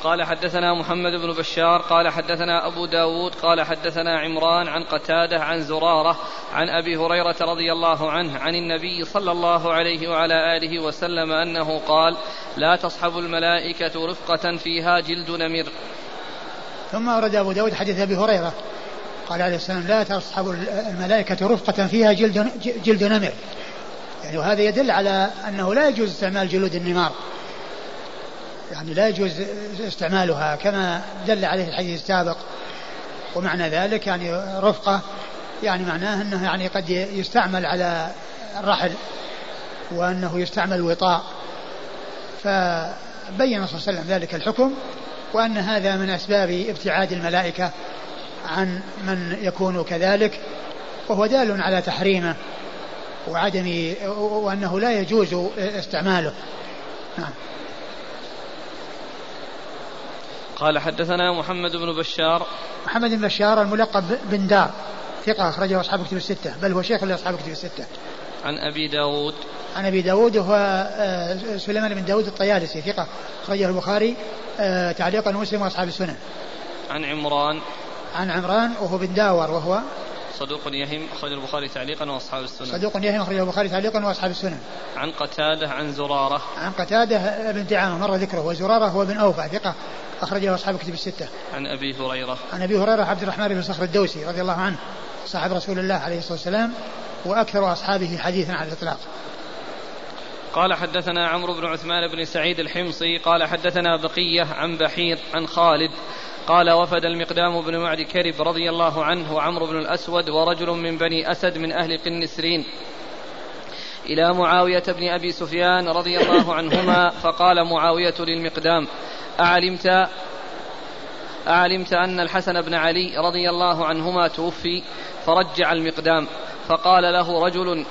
قال حدثنا محمد بن بشار قال حدثنا أبو داود قال حدثنا عمران عن قتادة عن زرارة عن أبي هريرة رضي الله عنه عن النبي صلى الله عليه وعلى آله وسلم أنه قال لا تصحب الملائكة رفقة فيها جلد نمر. ثم أورد أبو داود حديث أبي هريرة قال عليه السلام لا تصحب الملائكة رفقة فيها جلد, جلد نمر. يعني وهذا يدل على أنه لا يجوز استعمال جلود النمار. يعني لا يجوز استعمالها كما دل عليه الحديث السابق. ومعنى ذلك يعني رفقة يعني معناه أنه يعني قد يستعمل على الرحل وأنه يستعمل وطاء فبين صلى الله عليه وسلم ذلك الحكم وأن هذا من أسباب ابتعاد الملائكة عن من يكون كذلك. وهو دال على تحريمه وعدم وأنه لا يجوز استعماله. نعم. قال حدثنا محمد بن بشار. محمد بن بشار الملقب بن دار. ثقة أخرجه أصحاب كتب الستة. بل هو شيخ لأصحاب كتب الستة. عن أبي داود. عن أبي داود وهو آه، سليمان بن داود الطيالسي. ثقة أخرجه البخاري آه، تعليقا مسلم وأصحاب السنن. عن عمران. عن عمران وهو بن داور وهو صدوق يهم أخرج البخاري تعليقا وأصحاب السنن. صدوق يهم أخرج البخاري تعليقا وأصحاب السنن. عن قتادة عن زرارة. عن قتادة بن دعامة مر ذكره. وزرارة هو بن أوفى ثقة أخرجه أصحاب كتب الستة. عن أبي هريرة. عن أبي هريرة عبد الرحمن بن صخر الدوسي رضي الله عنه صاحب رسول الله عليه الصلاة والسلام وأكثر أصحابه حديثا على الإطلاق. قال حدثنا عمرو بن عثمان بن سعيد الحمصي قال حدثنا بقية عن بحير عن خالد قال وفد المقدام بن معد كرب رضي الله عنه وعمرو بن الأسود ورجل من بني أسد من أهل قنسرين إلى معاوية بن أبي سفيان رضي الله عنهما فقال معاوية للمقدام أعلمت أعلمت أن الحسن بن علي رضي الله عنهما توفي فرجع المقدام فقال له رجل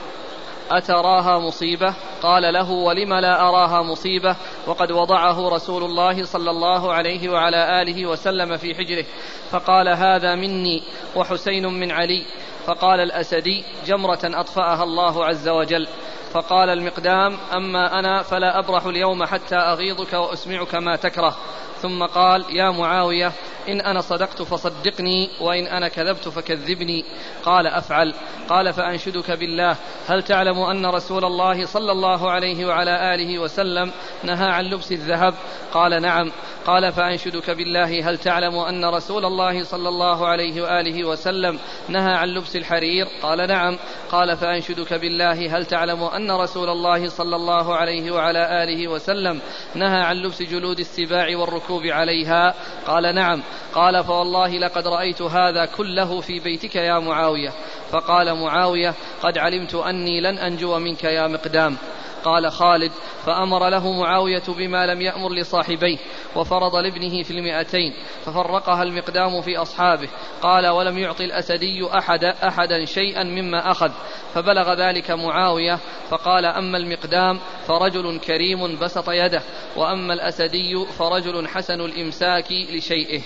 أتراها مصيبة؟ قال له ولم لا أراها مصيبة؟ وقد وضعه رسول الله صلى الله عليه وعلى آله وسلم في حجره فقال هذا مني وحسين من علي. فقال الأسدي جمرة أطفأها الله عز وجل. فقال المقدام أما أنا فلا أبرح اليوم حتى أغيظك وأسمعك ما تكره. ثم قال يا معاوية إن أنا صدقت فصدقني وإن أنا كذبت فكذبني. قال أفعل. قال فأنشدك بالله. هل تعلم أن رسول الله صلى الله عليه وعلى آله وسلم نهى عن لبس الذهب؟ قال نعم. قال فأنشدك بالله هل تعلم أن رسول الله صلى الله عليه وآله وسلم نهى عن لبس الحرير؟ قال نعم. قال فأنشدك بالله هل تعلم أن رسول الله صلى الله عليه وعلى آله وسلم نهى عن لبس جلود السباع والركوب عليها؟ قال نعم. قال فوالله لقد رأيت هذا كله في بيتك يا معاوية. فقال معاوية قد علمت أني لن أنجو منك يا مقدام. قال خالد فأمر له معاوية بما لم يأمر لصاحبيه وفرض لابنه في المئتين ففرقها المقدام في أصحابه قال ولم يعطي الأسدي أحد أحدا شيئا مما أخذ فبلغ ذلك معاوية فقال أما المقدام فرجل كريم بسط يده وأما الأسدي فرجل حسن الإمساك لشيئه.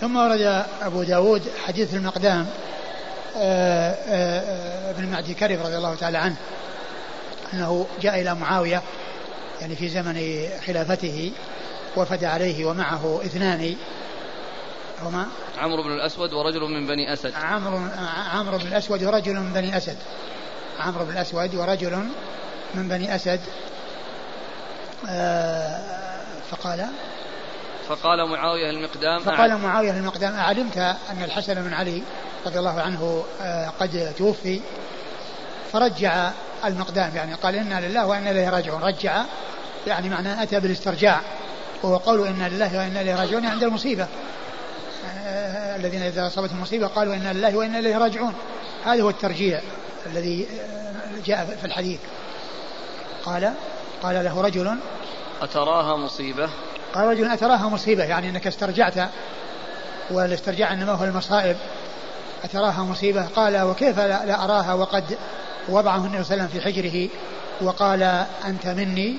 ثم ورد أبو داود حديث المقدام آه، آه، آه، ابن معدي كرب رضي الله تعالى عنه. أنه جاء إلى معاوية يعني في زمن خلافته وفد عليه ومعه اثنان. هما؟ عمرو بن الأسود ورجل من بني أسد. عمرو عمرو بن الأسود ورجل من بني أسد. عمرو بن الأسود ورجل من بني أسد. آه، فقال؟ فقال معاوية المقدام فقال معاوية المقدام أعلمت أن الحسن بن علي رضي الله عنه آه، قد توفي فرجع المقدام يعني قال إنا لله وإنا إليه راجعون. رجع يعني معناه أتى بالاسترجاع. وهو قول إنا لله وإنا إليه راجعون عند المصيبة. آه، الذين إذا أصابتهم مصيبة قالوا إنا لله وإنا إليه راجعون. هذا هو الترجيع الذي آه، جاء في الحديث. قال قال له رجل أتراها مصيبة؟ قال رجل أتراها مصيبة يعني أنك استرجعت. والاسترجاع إنما هو المصائب. أتراها مصيبة؟ قال وكيف لا, لا أراها؟ وقد وضعه النبي صلى الله عليه وسلم في حجره وقال أنت مني.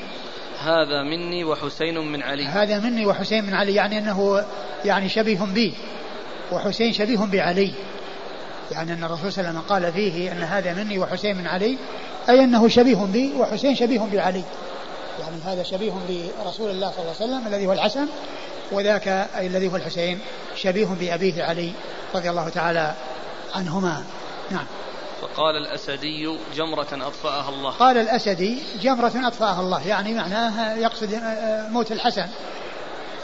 هذا مني وحسين من علي. هذا مني وحسين من علي يعني أنه يعني شبيه بي وحسين شبيه بعلي. يعني أن الرسول صلى الله عليه وسلم قال فيه أن هذا مني وحسين من علي أي أنه شبيه بي وحسين شبيه بعلي. يعني هذا شبيه برسول الله صلى الله عليه وسلم الذي هو الحسن وذاك أي الذي هو الحسين شبيه بأبيه علي رضي الله تعالى عنهما. نعم. فقال الأسدي جمرة أطفأها الله. قال الأسدي جمرة أطفأها الله يعني معناه يقصد آه، موت الحسن.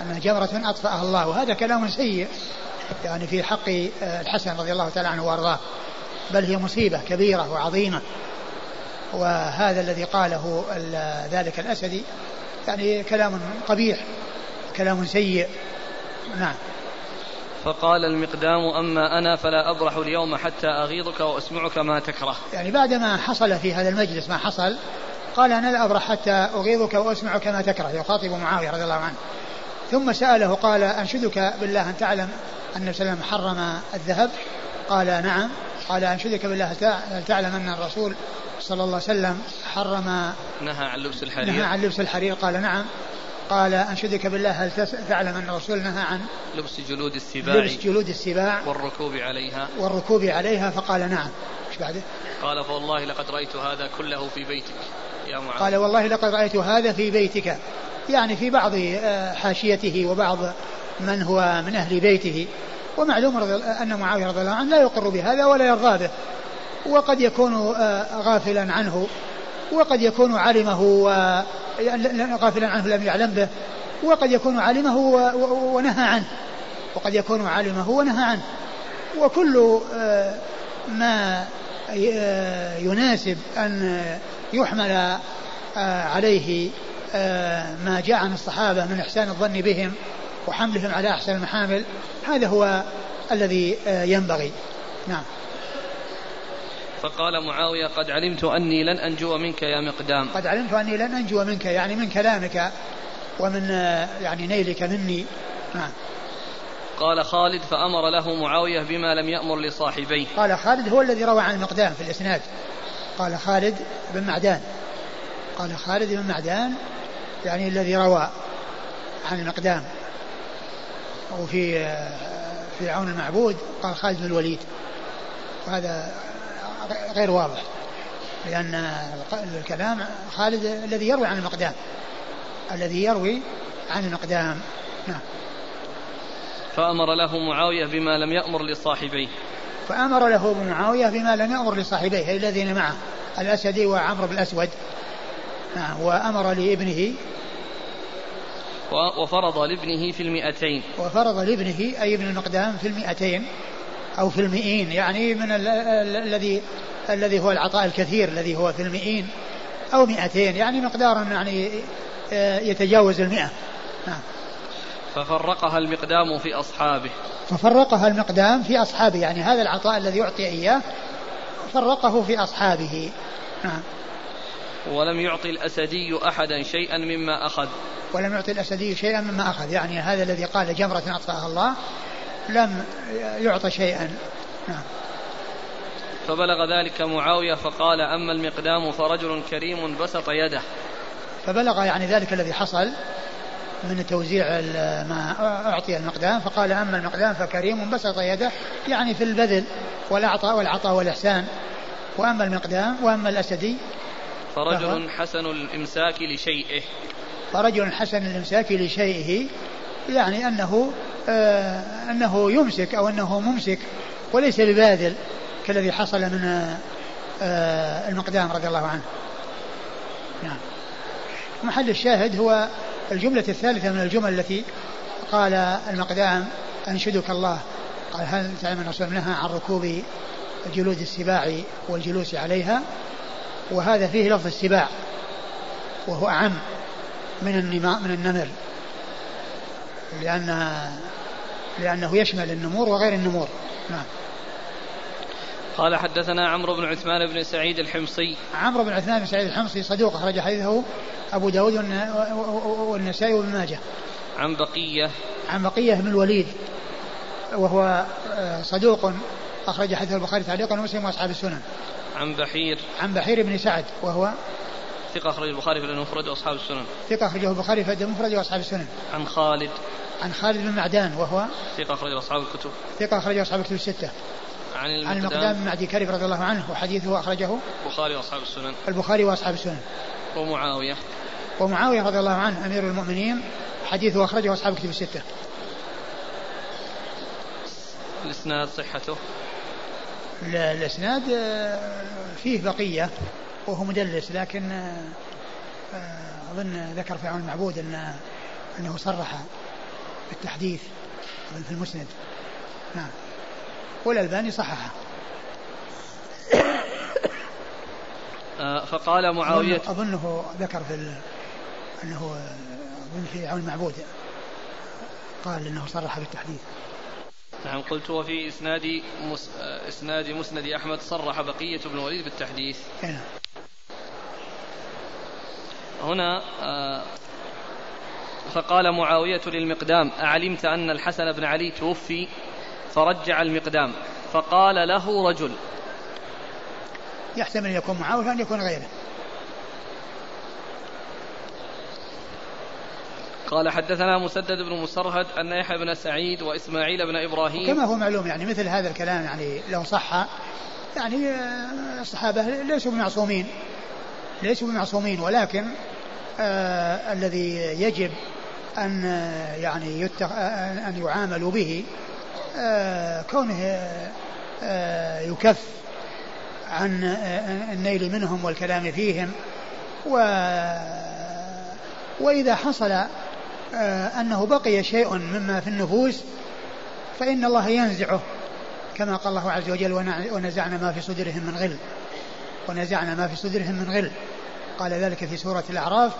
أنها جمرة أطفأها الله وهذا كلام سيء يعني في حق آه، الحسن رضي الله تعالى عنه وأرضاه. بل هي مصيبة كبيرة وعظيمة. وهذا الذي قاله ذلك الأسدي يعني كلام قبيح كلام سيء. نعم. فقال المقدام أما أنا فلا أبرح اليوم حتى أغيظك وأسمعك ما تكره. يعني بعدما حصل في هذا المجلس ما حصل قال أنا لا أبرح حتى أغيظك وأسمعك ما تكره يخاطب معاوية رضي الله عنه. ثم سأله قال أنشدك بالله أن تعلم أن النبي حرم الذهب؟ قال نعم. قال أنشدك بالله هل تعلم أن الرسول صلى الله عليه وسلم حرم نهى عن لبس الحرير. نهى عن لبس الحرير. قال نعم. قال أنشدك بالله هل تعلم أن الرسول نهى عن لبس جلود السباع. لبس جلود السباع. والركوب عليها. والركوب عليها فقال نعم. إيش بعده؟ قال فوالله لقد رأيت هذا كله في بيتك. يا معاذ. قال والله لقد رأيت هذا في بيتك. يعني في بعض آه، حاشيته وبعض من هو من أهل بيته. ومعلوم أن معاوية رضي الله عنه لا يقر بهذا ولا يرضى به. وقد يكون آه، غافلا عنه. وقد يكون علمه غافلا عنه لم يعلم به. وقد يكون علمه ونهى عنه. وقد يكون علمه ونهى عنه. وكل آه، ما آه، يناسب أن يحمل آه، عليه ما جاء عن الصحابة من إحسان الظن بهم وحملهم على أحسن المحامل هذا هو الذي ينبغي. نعم. فقال معاوية قد علمت أني لن أنجو منك يا مقدام. قد علمت أني لن أنجو منك يعني من كلامك ومن يعني نيلك مني. نعم قال خالد فأمر له معاوية بما لم يأمر لصاحبيه. قال خالد هو الذي روى عن المقدام في الإسناد. قال خالد بن معدان. قال خالد بن معدان يعني الذي روى عن المقدام. وفي في عون المعبود قال خالد بن الوليد. وهذا غير واضح. لأن الكلام خالد الذي يروي عن المقدام. الذي يروي عن المقدام. نعم. فأمر له معاوية بما لم يأمر لصاحبيه. فأمر له معاوية بما لم يأمر لصاحبيه أي الذين معه الأسدي وعمرو بن الأسود. نعم. وأمر لابنه. وفرض لابنه في المئتين. وفرض لابنه أي ابن المقدام في المئتين. أو في المئين يعني من الذي الذي هو العطاء الكثير الذي هو في المئين أو مئتين يعني مقدارا يعني آه، يتجاوز المئة. نعم. ففرقها المقدام في أصحابه. ففرقها المقدام في أصحابه يعني هذا العطاء الذي يعطي إياه فرقه في أصحابه. نعم. ولم يعطي الأسدي أحدا شيئا مما أخذ. ولم يعطي الأسدي شيئا مما أخذ يعني هذا الذي قال جمرة أطفأها الله. لم يعطى شيئا. نعم. فبلغ ذلك معاوية فقال أما المقدام فرجل كريم بسط يده. فبلغ يعني ذلك الذي حصل من توزيع ما أعطي المقدام فقال أما المقدام فكريم بسط يده يعني في البذل والعطاء والعطاء والإحسان. وأما المقدام وأما الأسدي فرجل حسن الإمساك لشيئه. فرجل حسن الإمساك لشيئه يعني أنه أنه يمسك أو أنه ممسك وليس بباذل كالذي حصل من آه المقدام رضي الله عنه. نعم. محل الشاهد هو الجملة الثالثة من الجمل التي قال المقدام أنشدك الله. قال هل تعلم أن الرسول نهى عن ركوب جلود السباع والجلوس عليها؟ وهذا فيه لفظ السباع وهو أعم من النمر. لأن لأنه يشمل النمور وغير النمور. نعم. قال حدثنا عمرو بن عثمان بن سعيد الحمصي. عمرو بن عثمان بن سعيد الحمصي صدوق أخرج حديثه أبو داود والنسائي وابن ماجه. عن بقية. عن بقية بن الوليد. وهو آه، صدوق أخرج حديث البخاري تعليقا ومسلم وأصحاب السنن. عن بحير. عن بحير بن سعد وهو ثقة أخرج البخاري في المفرد وأصحاب السنن. ثقة أخرجه البخاري في المفرد وأصحاب السنن. عن خالد. عن خالد بن معدان وهو؟ ثقة أخرج أصحاب الكتب. ثقة أخرج أصحاب الكتب الستة. عن المقدام, عن المقدام بن معدي كرب رضي الله عنه وحديثه أخرجه؟ البخاري وأصحاب السنن. البخاري وأصحاب السنن. ومعاوية. ومعاوية رضي الله عنه أمير المؤمنين حديثه أخرجه أصحاب الكتب الستة. الإسناد صحته. الإسناد آه، فيه بقية. وهو مدلس لكن آه، آه، أظن ذكر في عون المعبود أن أنه صرح بالتحديث في المسند. نعم. والألباني صححه. فقال معاوية أظنه ذكر في أنه أظن في عون المعبود. قال أنه صرح بالتحديث. نعم قلت وفي إسناد مس... إسناد مسند أحمد صرح بقية بن الوليد بالتحديث. نعم. هنا آه، فقال معاوية للمقدام أعلمت أن الحسن بن علي توفي فرجع المقدام فقال له رجل. يحتمل أن يكون معاوية وأن يكون غيره. قال حدثنا مسدد بن مسرهد أن يحيى بن سعيد وإسماعيل بن إبراهيم. كما هو معلوم يعني مثل هذا الكلام يعني لو صح يعني آه، الصحابة ليسوا بمعصومين ليسوا بمعصومين ولكن آه الذي يجب أن آه، يعني يتخ... آه، أن يعاملوا به آه كونه آه يكف عن النيل منهم والكلام فيهم. و وإذا حصل آه، أنه بقي شيء مما في النفوس فإن الله ينزعه كما قال الله عز وجل ونزعنا ما في صدورهم من غل ونزعنا ما في صدورهم من غل. قال ذلك في سورة الأعراف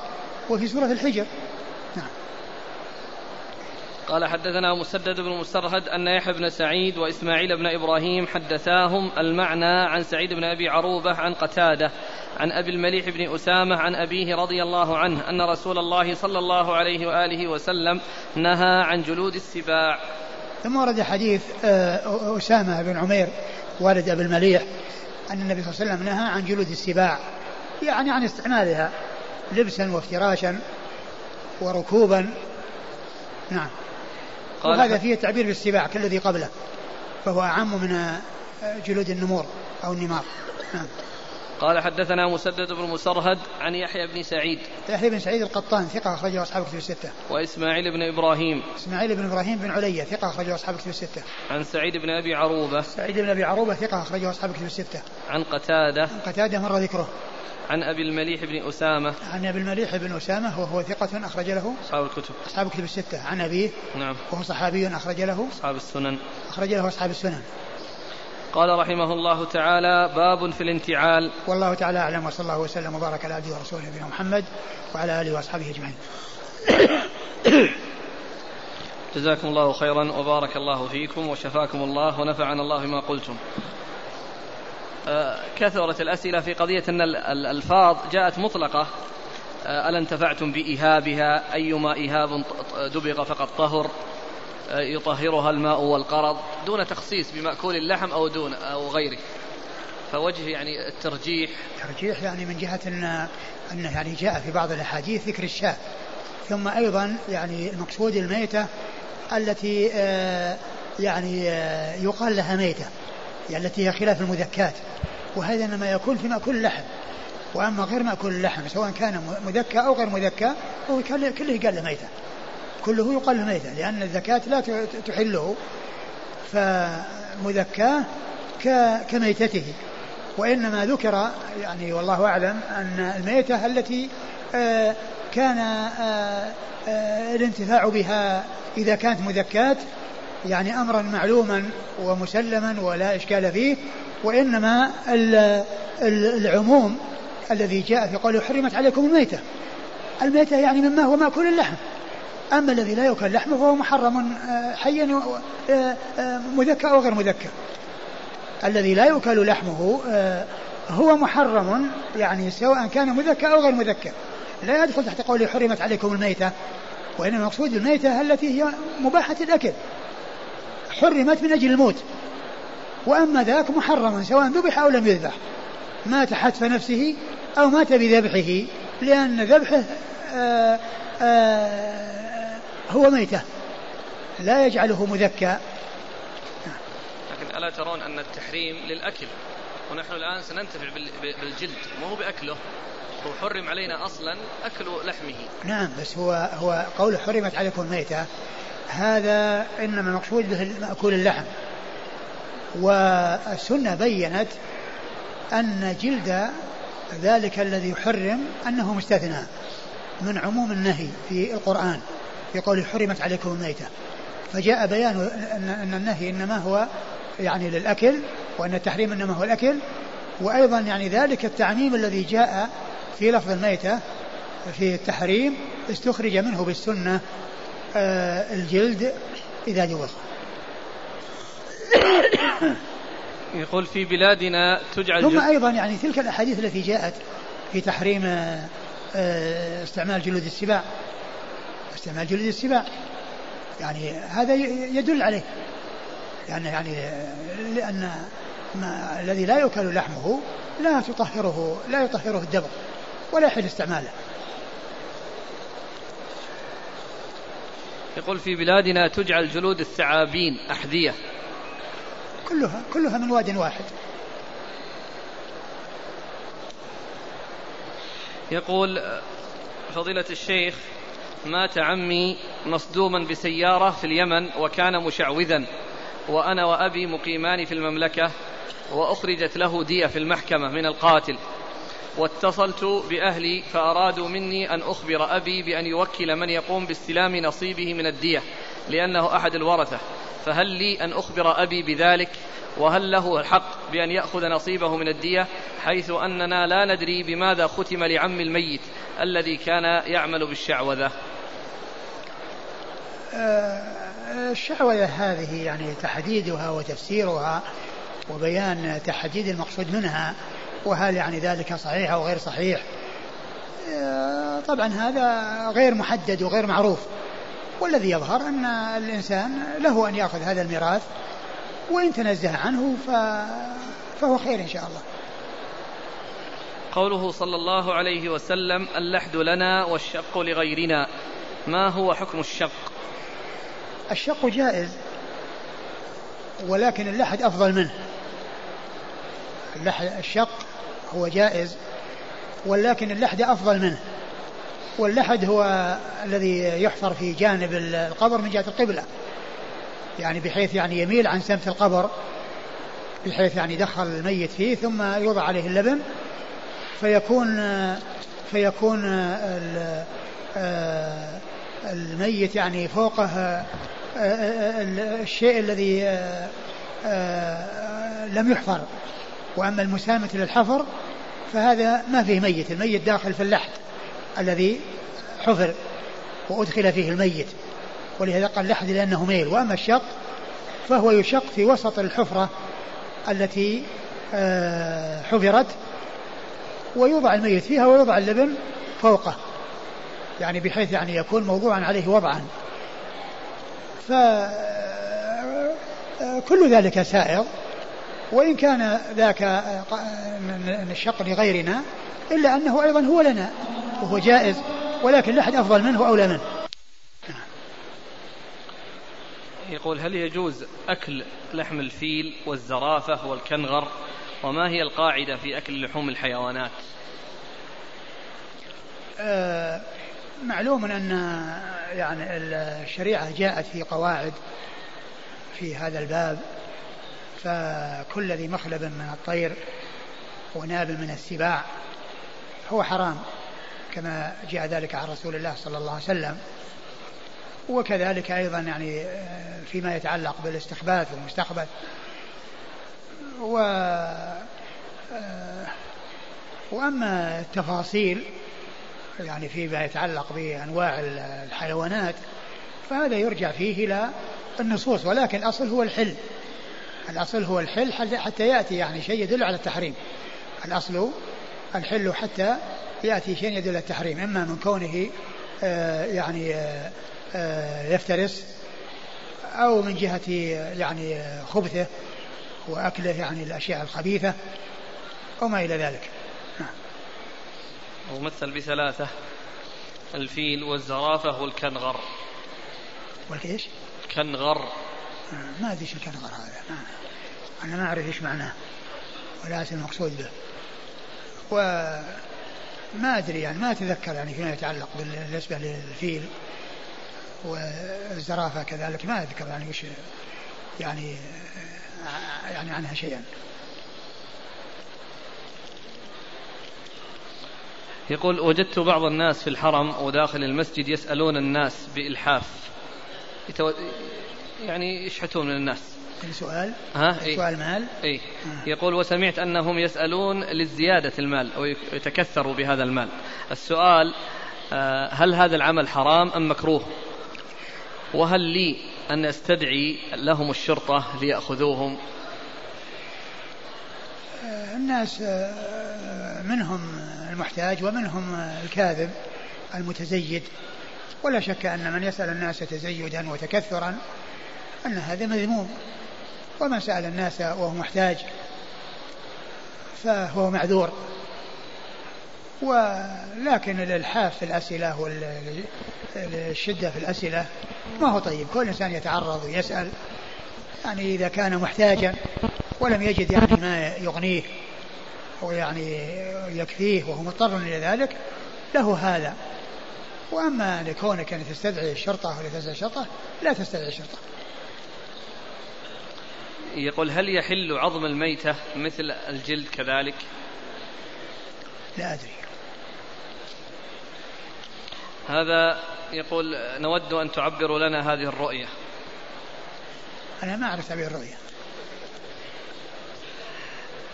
وفي سورة الحجر. نعم. قال حدثنا مسدد بن مسرهد أن يحيى بن سعيد وإسماعيل بن إبراهيم حدثاهم المعنى عن سعيد بن أبي عروبة عن قتادة عن أبي المليح بن أسامة عن أبيه رضي الله عنه أن رسول الله صلى الله عليه وآله وسلم نهى عن جلود السباع. ثم ورد حديث آه، أسامة بن عمير والد أبي المليح أن النبي صلى الله عليه وسلم نهى عن جلود السباع. يعني عن استعمالها لبسا وافتراشا وركوبا. نعم. وهذا فيه التعبير بالسباع كالذي قبله فهو أعم من جلود النمور أو النمار. نعم. قال حدثنا مسدد بن مسرهد عن يحيى بن سعيد. يحيى بن سعيد القطان ثقة أخرجه أصحاب كتب الستة. وإسماعيل بن إبراهيم. إسماعيل بن إبراهيم بن علية ثقة أخرجه أصحاب كتب الستة. عن سعيد بن أبي عروبة. سعيد بن أبي عروبة ثقة أخرجه أصحاب كتب الستة. عن قتادة. عن قتادة مر ذكره. عن أبي المليح بن أسامة. عن أبي المليح بن أسامة وهو ثقة أخرج له أصحاب الكتب. أصحاب الكتب الستة. عن أبيه. نعم. وهو صحابي أخرج له أصحاب السنن. أخرج له أصحاب السنن. قال رحمه الله تعالى باب في الانتعال. والله تعالى أعلم وصلى الله وسلم وبارك على عبده ورسوله نبينا محمد وعلى آله وأصحابه أجمعين. جزاكم الله خيرا وبارك الله فيكم وشفاكم الله ونفعنا الله بما قلتم. آه، كثرت الأسئلة في قضية أن الألفاظ جاءت مطلقة. آه، ألا انتفعتم بإهابها أيما إهاب دبغ فقد طهر. يطهرها الماء والقرض دون تخصيص بمأكول اللحم أو دون أو غيره. فوجه يعني الترجيح. ترجيح يعني من جهة أن أنه يعني جاء في بعض الأحاديث ذكر الشاة. ثم أيضا يعني المقصود الميتة التي يعني يقال لها ميتة يعني التي هي خلاف المذكات. وهذا إنما يكون في مأكول اللحم. وأما غير مأكول اللحم سواء كان مذكى أو غير مذكى هو كله يقال له ميتة. كله يقال له ميتة لأن الزكاة لا تحله فمذكاه كميتته. وإنما ذكر يعني والله أعلم أن الميتة التي آه، كان آه، آه، الانتفاع بها إذا كانت مذكات يعني أمرا معلوما ومسلما ولا إشكال فيه وإنما العموم الذي جاء في قوله حرمت عليكم الميتة. الميتة يعني مما هو مأكول اللحم. أما الذي لا يؤكل لحمه فهو محرم آه، حيا آه، آه، مذكى أو غير مذكى الذي لا يؤكل لحمه هو محرم يعني سواء كان مذكى أو غير مذكى لا يدخل تحت قوله حرمت عليكم الميتة وإنما المقصود الميتة التي هي مباحة الأكل. حرمت من أجل الموت. وأما ذاك محرم سواء ذبح أو لم يذبح. مات حتف نفسه أو مات بذبحه لأن ذبحه آآ آآ هو ميتة. لا يجعله مذكى. لكن ألا ترون أن التحريم للأكل؟ ونحن الآن سننتفع بالجلد. ما هو بأكله. هو حرم علينا أصلا أكل لحمه. نعم بس هو هو قول حرمت عليكم الميتة هذا إنما المقصود به مأكول اللحم. والسنة بينت أن جلد ذلك الذي يحرم أنه مستثنى من عموم النهي في القرآن. في قول حرمت عليكم الميتة. فجاء بيان أن النهي إنما هو يعني للأكل وأن التحريم إنما هو الأكل وأيضا يعني ذلك التعميم الذي جاء في لفظ الميتة في التحريم استخرج منه بالسنة آه، الجلد إذا جوز. يقول في بلادنا تجعل ثم أيضا يعني تلك الأحاديث التي جاءت في تحريم آه، استعمال جلود السباع استعمال جلود السباع يعني هذا يدل عليه. يعني يعني لأن ما الذي لا يؤكل لحمه لا تطهره لا يطهره الدبغ ولا يحل استعماله. يقول في بلادنا تجعل جلود الثعابين أحذية. كلها كلها من واد واحد. يقول فضيلة الشيخ مات عمي مصدوما بسيارة في اليمن وكان مشعوذا وأنا وأبي مقيمان في المملكة وأخرجت له دية في المحكمة من القاتل. واتصلت بأهلي فأرادوا مني أن أخبر أبي بأن يوكل من يقوم باستلام نصيبه من الدية لأنه أحد الورثة. فهل لي أن أخبر أبي بذلك؟ وهل له الحق بأن يأخذ نصيبه من الدية؟ حيث أننا لا ندري بماذا ختم لعم الميت الذي كان يعمل بالشعوذة. الشعوذة هذه يعني تحديدها وتفسيرها وبيان تحديد المقصود منها وهل يعني ذلك صحيح أو غير صحيح. آه، طبعا هذا غير محدد وغير معروف. والذي يظهر أن الإنسان له أن يأخذ هذا الميراث وإن تنزه عنه ف... فهو خير إن شاء الله. قوله صلى الله عليه وسلم اللحد لنا والشق لغيرنا. ما هو حكم الشق؟ الشق جائز ولكن اللحد أفضل منه. اللحد الشق هو جائز ولكن اللحد أفضل منه. واللحد هو الذي يحفر في جانب القبر من جهة القبلة. يعني بحيث يعني يميل عن سمت القبر بحيث يعني يدخل الميت فيه ثم يوضع عليه اللبن فيكون فيكون الميت يعني فوقه الشيء الذي لم يحفر. وأما المسامة للحفر فهذا ما فيه ميت. الميت داخل في اللحد الذي حفر وأدخل فيه الميت. ولهذا قال لحد لأنه ميل. وأما الشق فهو يشق في وسط الحفرة التي آه، حفرت ويوضع الميت فيها ويوضع اللبن فوقه. يعني بحيث يعني يكون موضوعا عليه وضعا. فكل ذلك سائغ وإن كان ذاك من الشق لغيرنا إلا أنه أيضا هو لنا وهو جائز ولكن لا أحد أفضل منه أولى منه. يقول هل يجوز أكل لحم الفيل والزرافة والكنغر؟ وما هي القاعدة في أكل لحوم الحيوانات؟ آه معلوم أن يعني الشريعة جاءت في قواعد في هذا الباب فكل ذي مخلب من الطير وناب من السباع هو حرام كما جاء ذلك عن رسول الله صلى الله عليه وسلم. وكذلك أيضا يعني فيما يتعلق بالاستخباث والمستخبث و آه، وأما التفاصيل يعني فيما يتعلق بأنواع الحيوانات فهذا يرجع فيه إلى النصوص ولكن الأصل هو الحل الأصل هو الحل حتى يأتي يعني شيء يدل على التحريم الأصل الحل حتى يأتي شيء يدل على التحريم إما من كونه آه يعني آه آه، يفترس أو من جهة يعني خبثه وأكله يعني الأشياء الخبيثة وما إلى ذلك. ومثل بثلاثة الفيل والزرافة والكنغر. والكيش؟ كنغر آه، ما أدري إيش الكنغر هذا ما أنا ما أعرف إيش معناه ولا المقصود به. وما أدري يعني ما أتذكر يعني فيما يتعلق بالنسبة للفيل والزرافة كذلك ما أذكر يعني وش يعني يعني عنها شيئا. يقول وجدت بعض الناس في الحرم وداخل المسجد يسألون الناس بإلحاف. يتو... يعني يشحتون من الناس. سؤال؟ ها؟ إيه؟ سؤال مال؟ إيه؟ آه. يقول وسمعت أنهم يسألون لزيادة المال أو يتكثروا بهذا المال. السؤال آه، هل هذا العمل حرام أم مكروه؟ وهل لي أن أستدعي لهم الشرطة ليأخذوهم؟ آه، الناس آه، منهم المحتاج ومنهم الكاذب المتزيد. ولا شك أن من يسأل الناس تزيدا وتكثرا أن هذا مذموم. ومن سأل الناس وهو محتاج فهو معذور. ولكن الالحاف في الأسئلة والشدة في الأسئلة ما هو طيب. كل إنسان يتعرض ويسأل. يعني إذا كان محتاجا ولم يجد يعني ما يغنيه. ويعني يكفيه وهو مضطر إلى ذلك له هذا. وأما لكونك أن تستدعي الشرطه ولا تستدعي الشرطه لا تستدعي الشرطه يقول هل يحل عظم الميتة مثل الجلد كذلك؟ لا أدري. هذا يقول نود أن تعبروا لنا هذه الرؤية. أنا ما أعرف تعبير الرؤية.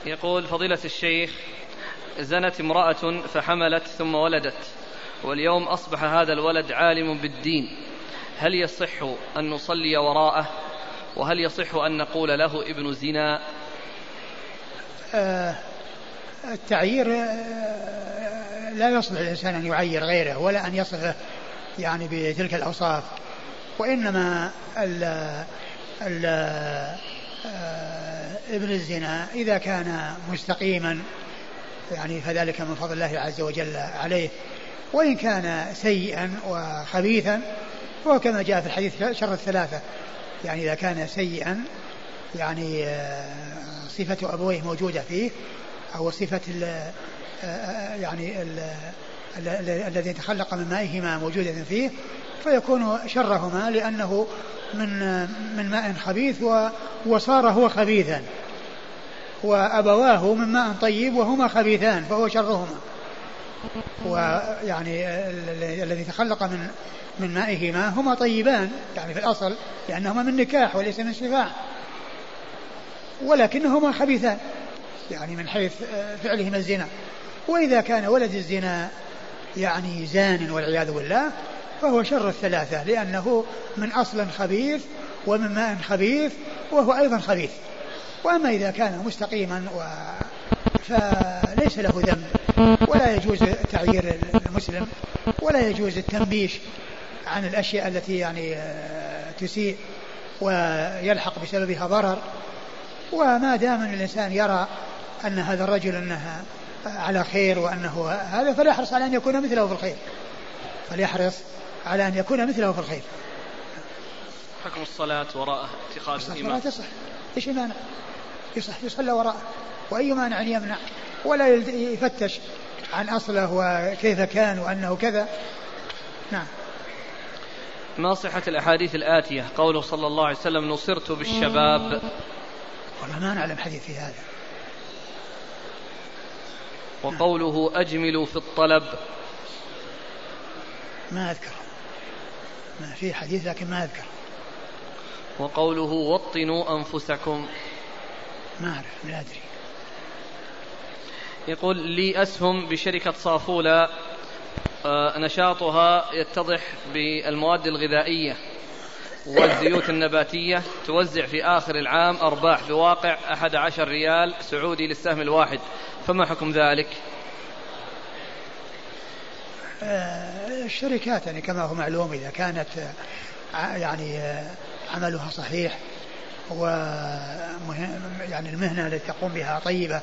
يقول فضيلة الشيخ زنت امرأة فحملت ثم ولدت واليوم أصبح هذا الولد عالم بالدين هل يصح أن نصلي وراءه؟ وهل يصح أن نقول له ابن زنا؟ آه التعيير آه، لا يصلح الإنسان أن يعير غيره ولا أن يصفه يعني بتلك الأوصاف وإنما ال ال آه، ابن الزنا إذا كان مستقيما يعني فذلك من فضل الله عز وجل عليه. وإن كان سيئا وخبيثا فهو كما جاء في الحديث شر الثلاثة. يعني إذا كان سيئا يعني آه، صفة أبويه موجودة فيه أو صفة ال يعني ال الذي تخلق من مائهما موجودة فيه فيكون شرهما لأنه من من ماء خبيث وصار هو خبيثا. وأبواه من ماء طيب وهما خبيثان فهو شرهما. ويعني الذي تخلق من من مائهما هما طيبان يعني في الأصل لأنهما من نكاح وليس من شفاع. ولكنهما خبيثان يعني من حيث فعلهما الزنا. وإذا كان ولد الزنا يعني زان والعياذ بالله فهو شر الثلاثة لأنه من أصل خبيث ومن ماء خبيث وهو أيضا خبيث. وأما إذا كان مستقيما و فليس له ذنب. ولا يجوز تعيير المسلم ولا يجوز التنبيش عن الأشياء التي يعني آه، تسيء ويلحق بسببها ضرر. وما دام الإنسان يرى أن هذا الرجل أنها على خير وأنه هذا فليحرص على أن يكون مثله في الخير. فليحرص على أن يكون مثله في الخير. حكم الصلاة وراء اتخاذ الإمام الصلاة تصح إيش المانع؟ يصح. يصلى وراءه وأي مانع يمنع؟ ولا يفتش عن أصله وكيف كان وأنه كذا. نعم. ما صحة الأحاديث الآتية؟ قوله صلى الله عليه وسلم نصرت بالشباب. والله ما نعلم حديث في هذا. وقوله أجملوا في الطلب. ما أذكر. في حديث لكن ما أذكر. وقوله وطنوا أنفسكم. ما أعرف لا أدري. يقول لي أسهم بشركة صافولة آه، نشاطها يتضح بالمواد الغذائية والزيوت النباتية توزع في آخر العام أرباح بواقع 11 ريال سعودي للسهم الواحد. فما حكم ذلك؟ الشركات يعني كما هو معلوم إذا كانت آه، يعني عملها صحيح و يعني المهنة التي تقوم بها طيبة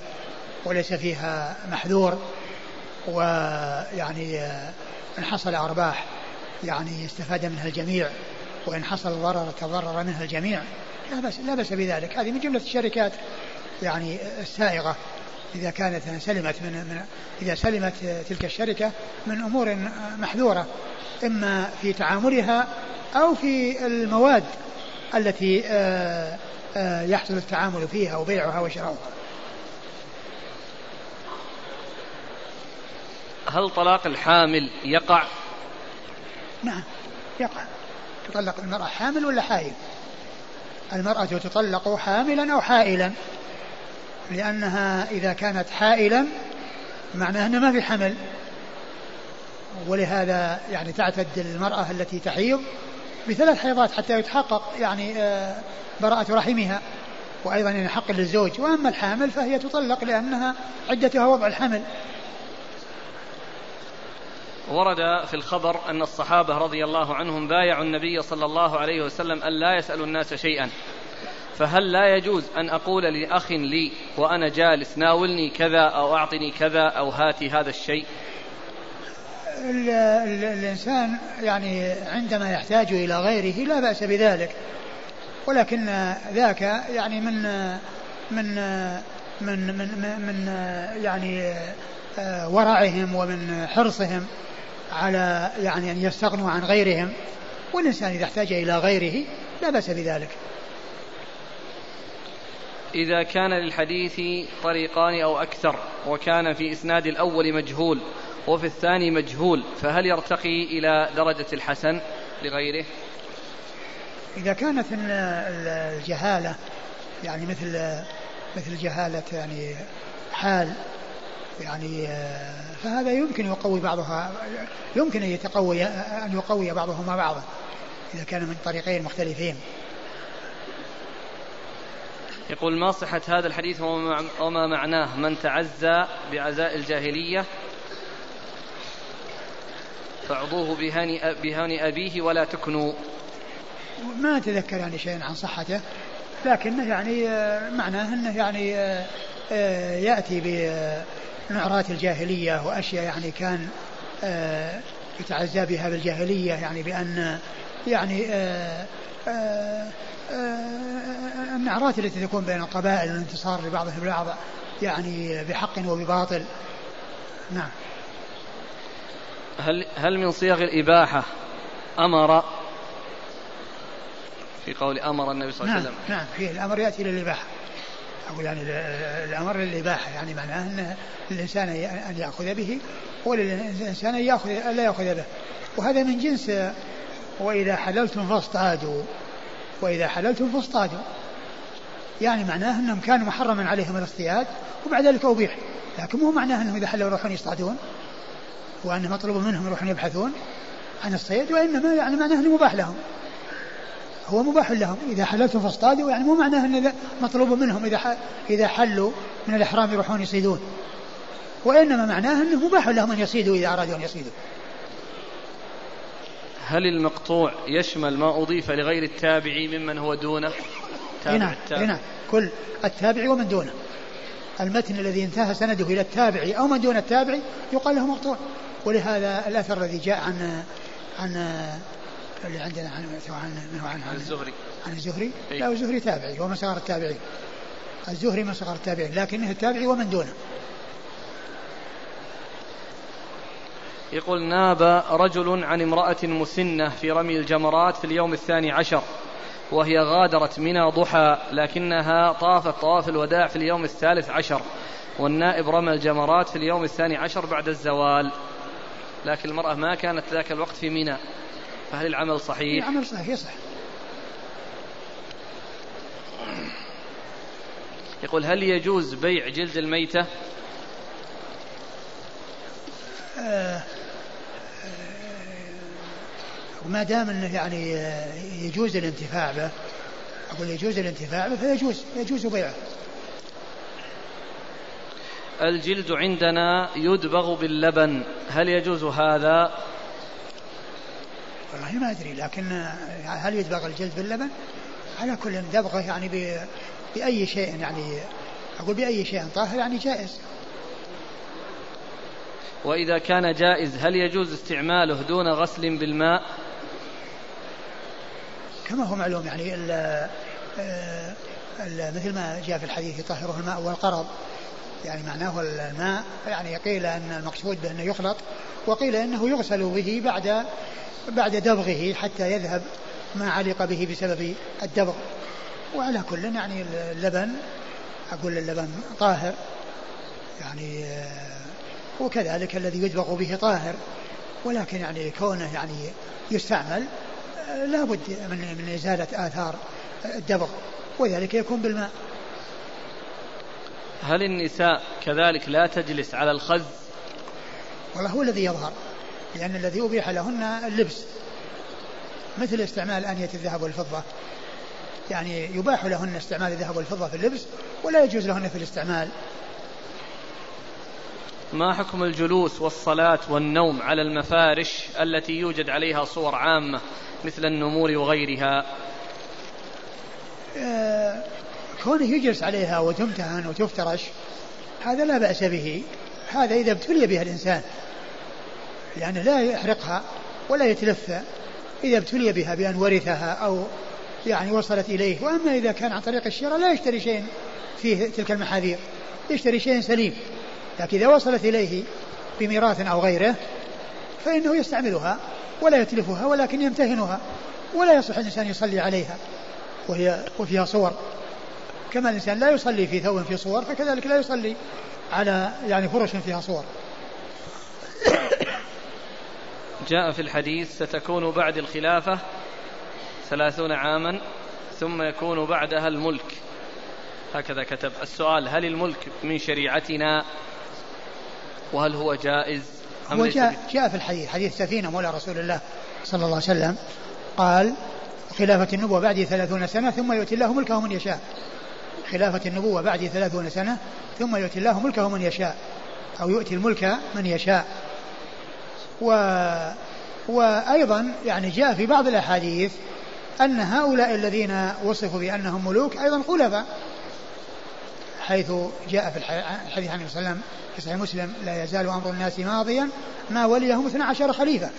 وليس فيها محذور ويعني إن حصل أرباح يعني استفاد منها الجميع وإن حصل ضرر تضرر منها الجميع لا بأس لا بأس بذلك. هذه من جملة الشركات يعني السائغة. إذا كانت سلمت من, من إذا سلمت تلك الشركة من أمور محذورة إما في تعاملها أو في المواد التي آه، آه، يحصل التعامل فيها وبيعها وشراؤها. هل طلاق الحامل يقع؟ نعم يقع. تطلق المرأة حامل ولا حائل؟ المرأة تطلق حاملا أو حائلا؟ لأنها إذا كانت حائلا معناه أنه ما في حمل. ولهذا يعني تعتد المرأة التي تحيض بثلاث حيضات حتى يتحقق يعني آه، براءة رحمها وأيضا يعني حق للزوج. وأما الحامل فهي تطلق لأنها عدتها وضع الحمل. ورد في الخبر أن الصحابة رضي الله عنهم بايعوا النبي صلى الله عليه وسلم أن لا يسألوا الناس شيئا. فهل لا يجوز أن أقول لأخ لي وأنا جالس ناولني كذا أو أعطني كذا أو هاتي هذا الشيء؟ الإنسان يعني عندما يحتاج إلى غيره لا بأس بذلك. ولكن ذاك يعني من من من من, من يعني ورعهم ومن حرصهم على يعني أن يستغنوا عن غيرهم. والإنسان إذا احتاج إلى غيره لا بأس بذلك. إذا كان للحديث طريقان أو أكثر وكان في إسناد الأول مجهول وفي الثاني مجهول فهل يرتقي إلى درجة الحسن لغيره؟ إذا كانت الجهالة يعني مثل مثل جهالة يعني حال يعني فهذا يمكن يقوي بعضها يمكن أن يتقوي أن يقوي بعضهما بعضا إذا كان من طريقين مختلفين. يقول ما صحة هذا الحديث وما معناه من تعزى بعزاء الجاهلية فاعضوه بهاني, بهاني أبيه ولا تكنوا. ما أتذكر يعني شيئا عن صحته لكنه يعني معناه أنه يعني يأتي بنعرات الجاهلية وأشياء يعني كان يتعزى بها بالجاهلية يعني بأن يعني النعرات التي تكون بين القبائل والانتصار لبعضهم البعض يعني بحق وبباطل. نعم. هل هل من صيغ الإباحة أمر؟ في قول أمر النبي صلى الله عليه نعم وسلم. نعم في الأمر يأتي للإباحة أقول يعني الأمر للإباحة يعني معناه أن الإنسان أن يأخذ به وللإنسان أن يأخذ لا يأخذ به. وهذا من جنس وإذا حللتم فاصطادوا. وإذا حللتم فاصطادوا. يعني معناه أنهم كانوا محرما عليهم الاصطياد وبعد ذلك أبيح لكن مو معناه أنهم إذا حلوا يروحون يصطادون وأن مطلوب منهم يروحون يبحثون عن الصيد وإنما يعني معناه أنه مباح لهم. هو مباح لهم. إذا حللتم فاصطادوا يعني مو معناه أن مطلوب منهم إذا إذا حلوا من الإحرام يروحون يصيدون. وإنما معناه أنه مباح لهم أن يصيدوا إذا أرادوا أن يصيدوا. هل المقطوع يشمل ما أضيف لغير التابع ممن هو دونه؟ نعم نعم كل التابع ومن دونه. المتن الذي انتهى سنده إلى التابع أو من دون التابع يقال له مقطوع. ولهذا الأثر الذي جاء عن عن اللي عندنا عن عن عن, عن, الزهري. عن الزهري؟ إيه؟ لا الزهري تابعي ومن صغر التابعين. الزهري من صغر التابعين لكنه التابعي ومن دونه. يقول ناب رجل عن امرأة مسنة في رمي الجمرات في اليوم الثاني عشر وهي غادرت منى ضحى لكنها طافت طواف الوداع في اليوم الثالث عشر والنائب رمى الجمرات في اليوم الثاني عشر بعد الزوال لكن المرأة ما كانت ذاك الوقت في منى فهل العمل صحيح؟ العمل صحيح يصح يقول هل يجوز بيع جلد الميتة؟ آه وما دام إنه يعني يجوز الانتفاع به أقول يجوز الانتفاع به فيجوز يجوز بيعه. الجلد عندنا يدبغ باللبن هل يجوز هذا؟ والله ما أدري لكن هل يدبغ الجلد باللبن؟ على كل دبغه يعني بأي شيء يعني أقول بأي شيء طاهر يعني جائز. وإذا كان جائز هل يجوز استعماله دون غسل بالماء؟ كما هو معلوم يعني ال آه، ال مثل ما جاء في الحديث يطهره الماء والقرض. يعني معناه الماء يعني قيل أن المقصود بأنه يخلط وقيل أنه يغسل به بعد بعد دبغه حتى يذهب ما علق به بسبب الدبغ. وعلى كل يعني اللبن أقول اللبن طاهر. يعني آه، وكذلك الذي يدبغ به طاهر. ولكن يعني كونه يعني يستعمل لا بد من من إزالة آثار الدبغ وذلك يكون بالماء. هل النساء كذلك لا تجلس على الخز؟ والله هو الذي يظهر لأن الذي أبيح لهن اللبس مثل استعمال آنية الذهب والفضة. يعني يباح لهن استعمال الذهب والفضة في اللبس ولا يجوز لهن في الاستعمال. ما حكم الجلوس والصلاة والنوم على المفارش التي يوجد عليها صور عامة؟ مثل النمور وغيرها. آه كونه يجلس عليها وتمتهن وتفترش هذا لا بأس به. هذا إذا ابتلي بها الإنسان لأنه لا يحرقها ولا يتلفها إذا ابتلي بها بأن ورثها أو يعني وصلت إليه وأما إذا كان عن طريق الشراء لا يشتري شيء فيه تلك المحاذير يشتري شيء سليم. لكن إذا وصلت إليه بميراث أو غيره فإنه يستعملها. ولا يتلفها ولكن يمتهنها ولا يصح الإنسان يصلي عليها وهي وفيها صور. كما الإنسان لا يصلي في ثوب في صور فكذلك لا يصلي على يعني فرش فيها صور. جاء في الحديث ستكون بعد الخلافة ثلاثون عاما ثم يكون بعدها الملك. هكذا كتب السؤال هل الملك من شريعتنا؟ وهل هو جائز؟ هو جاء, جاء في الحديث حديث سفينة مولى رسول الله صلى الله عليه وسلم قال خلافة النبوة بعد ثلاثون سنة ثم يؤتي الله ملكه من يشاء. خلافة النبوة بعد ثلاثون سنة ثم يؤتي الله ملكه من يشاء أو يؤتي الملك من يشاء. و وأيضا يعني جاء في بعض الأحاديث أن هؤلاء الذين وصفوا بأنهم ملوك أيضا خلفاء. حيث جاء في الحديث عن وسلم في صحيح مسلم لا يزال أمر الناس ماضيا ما وليهم 12 خليفة.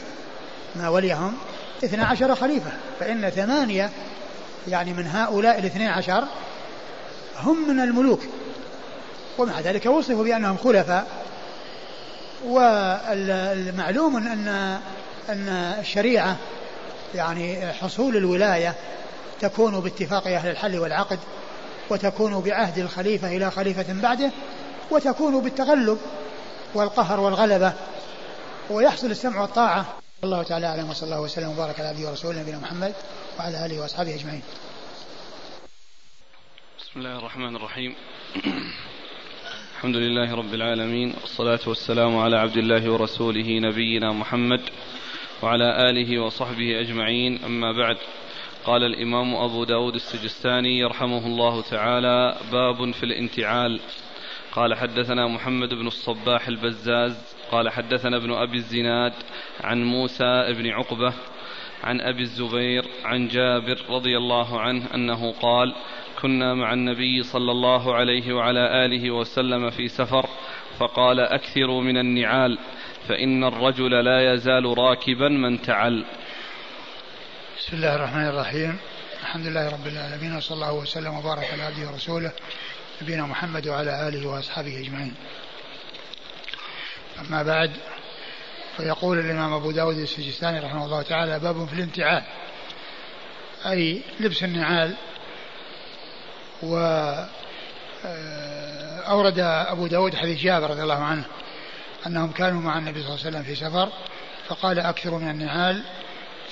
ما وليهم 12 خليفة. فإن ثمانية يعني من هؤلاء الاثنين عشر هم من الملوك. ومع ذلك وصفوا بأنهم خلفاء. والمعلوم أن أن الشريعة يعني حصول الولاية تكون باتفاق أهل الحل والعقد. وتكون بعهد الخليفة إلى خليفة بعده وتكون بالتغلب والقهر والغلبة ويحصل السمع والطاعة. الله تعالى أعلم وصلى الله وسلم وبارك على عبده ورسوله نبينا محمد وعلى آله وأصحابه أجمعين. بسم الله الرحمن الرحيم. الحمد لله رب العالمين والصلاة والسلام على عبد الله ورسوله نبينا محمد وعلى آله وصحبه أجمعين. أما بعد قال الإمام أبو داود السجستاني يرحمه الله تعالى باب في الانتعال. قال حدثنا محمد بن الصباح البزاز. قال حدثنا ابن أبي الزناد عن موسى بن عقبة عن أبي الزبير عن جابر رضي الله عنه أنه قال كنا مع النبي صلى الله عليه وعلى آله وسلم في سفر فقال أكثروا من النعال فإن الرجل لا يزال راكبا من تعل. بسم الله الرحمن الرحيم. الحمد لله رب العالمين وصلى الله وسلم وبارك على عبده ورسوله نبينا محمد وعلى آله وأصحابه أجمعين. أما بعد فيقول الإمام أبو داود السجستاني رحمه الله تعالى باب في الانتعال أي لبس النعال. و آه، أورد أبو داود حديث جابر رضي الله عنه أنهم كانوا مع النبي صلى الله عليه وسلم في سفر فقال أكثر من النعال.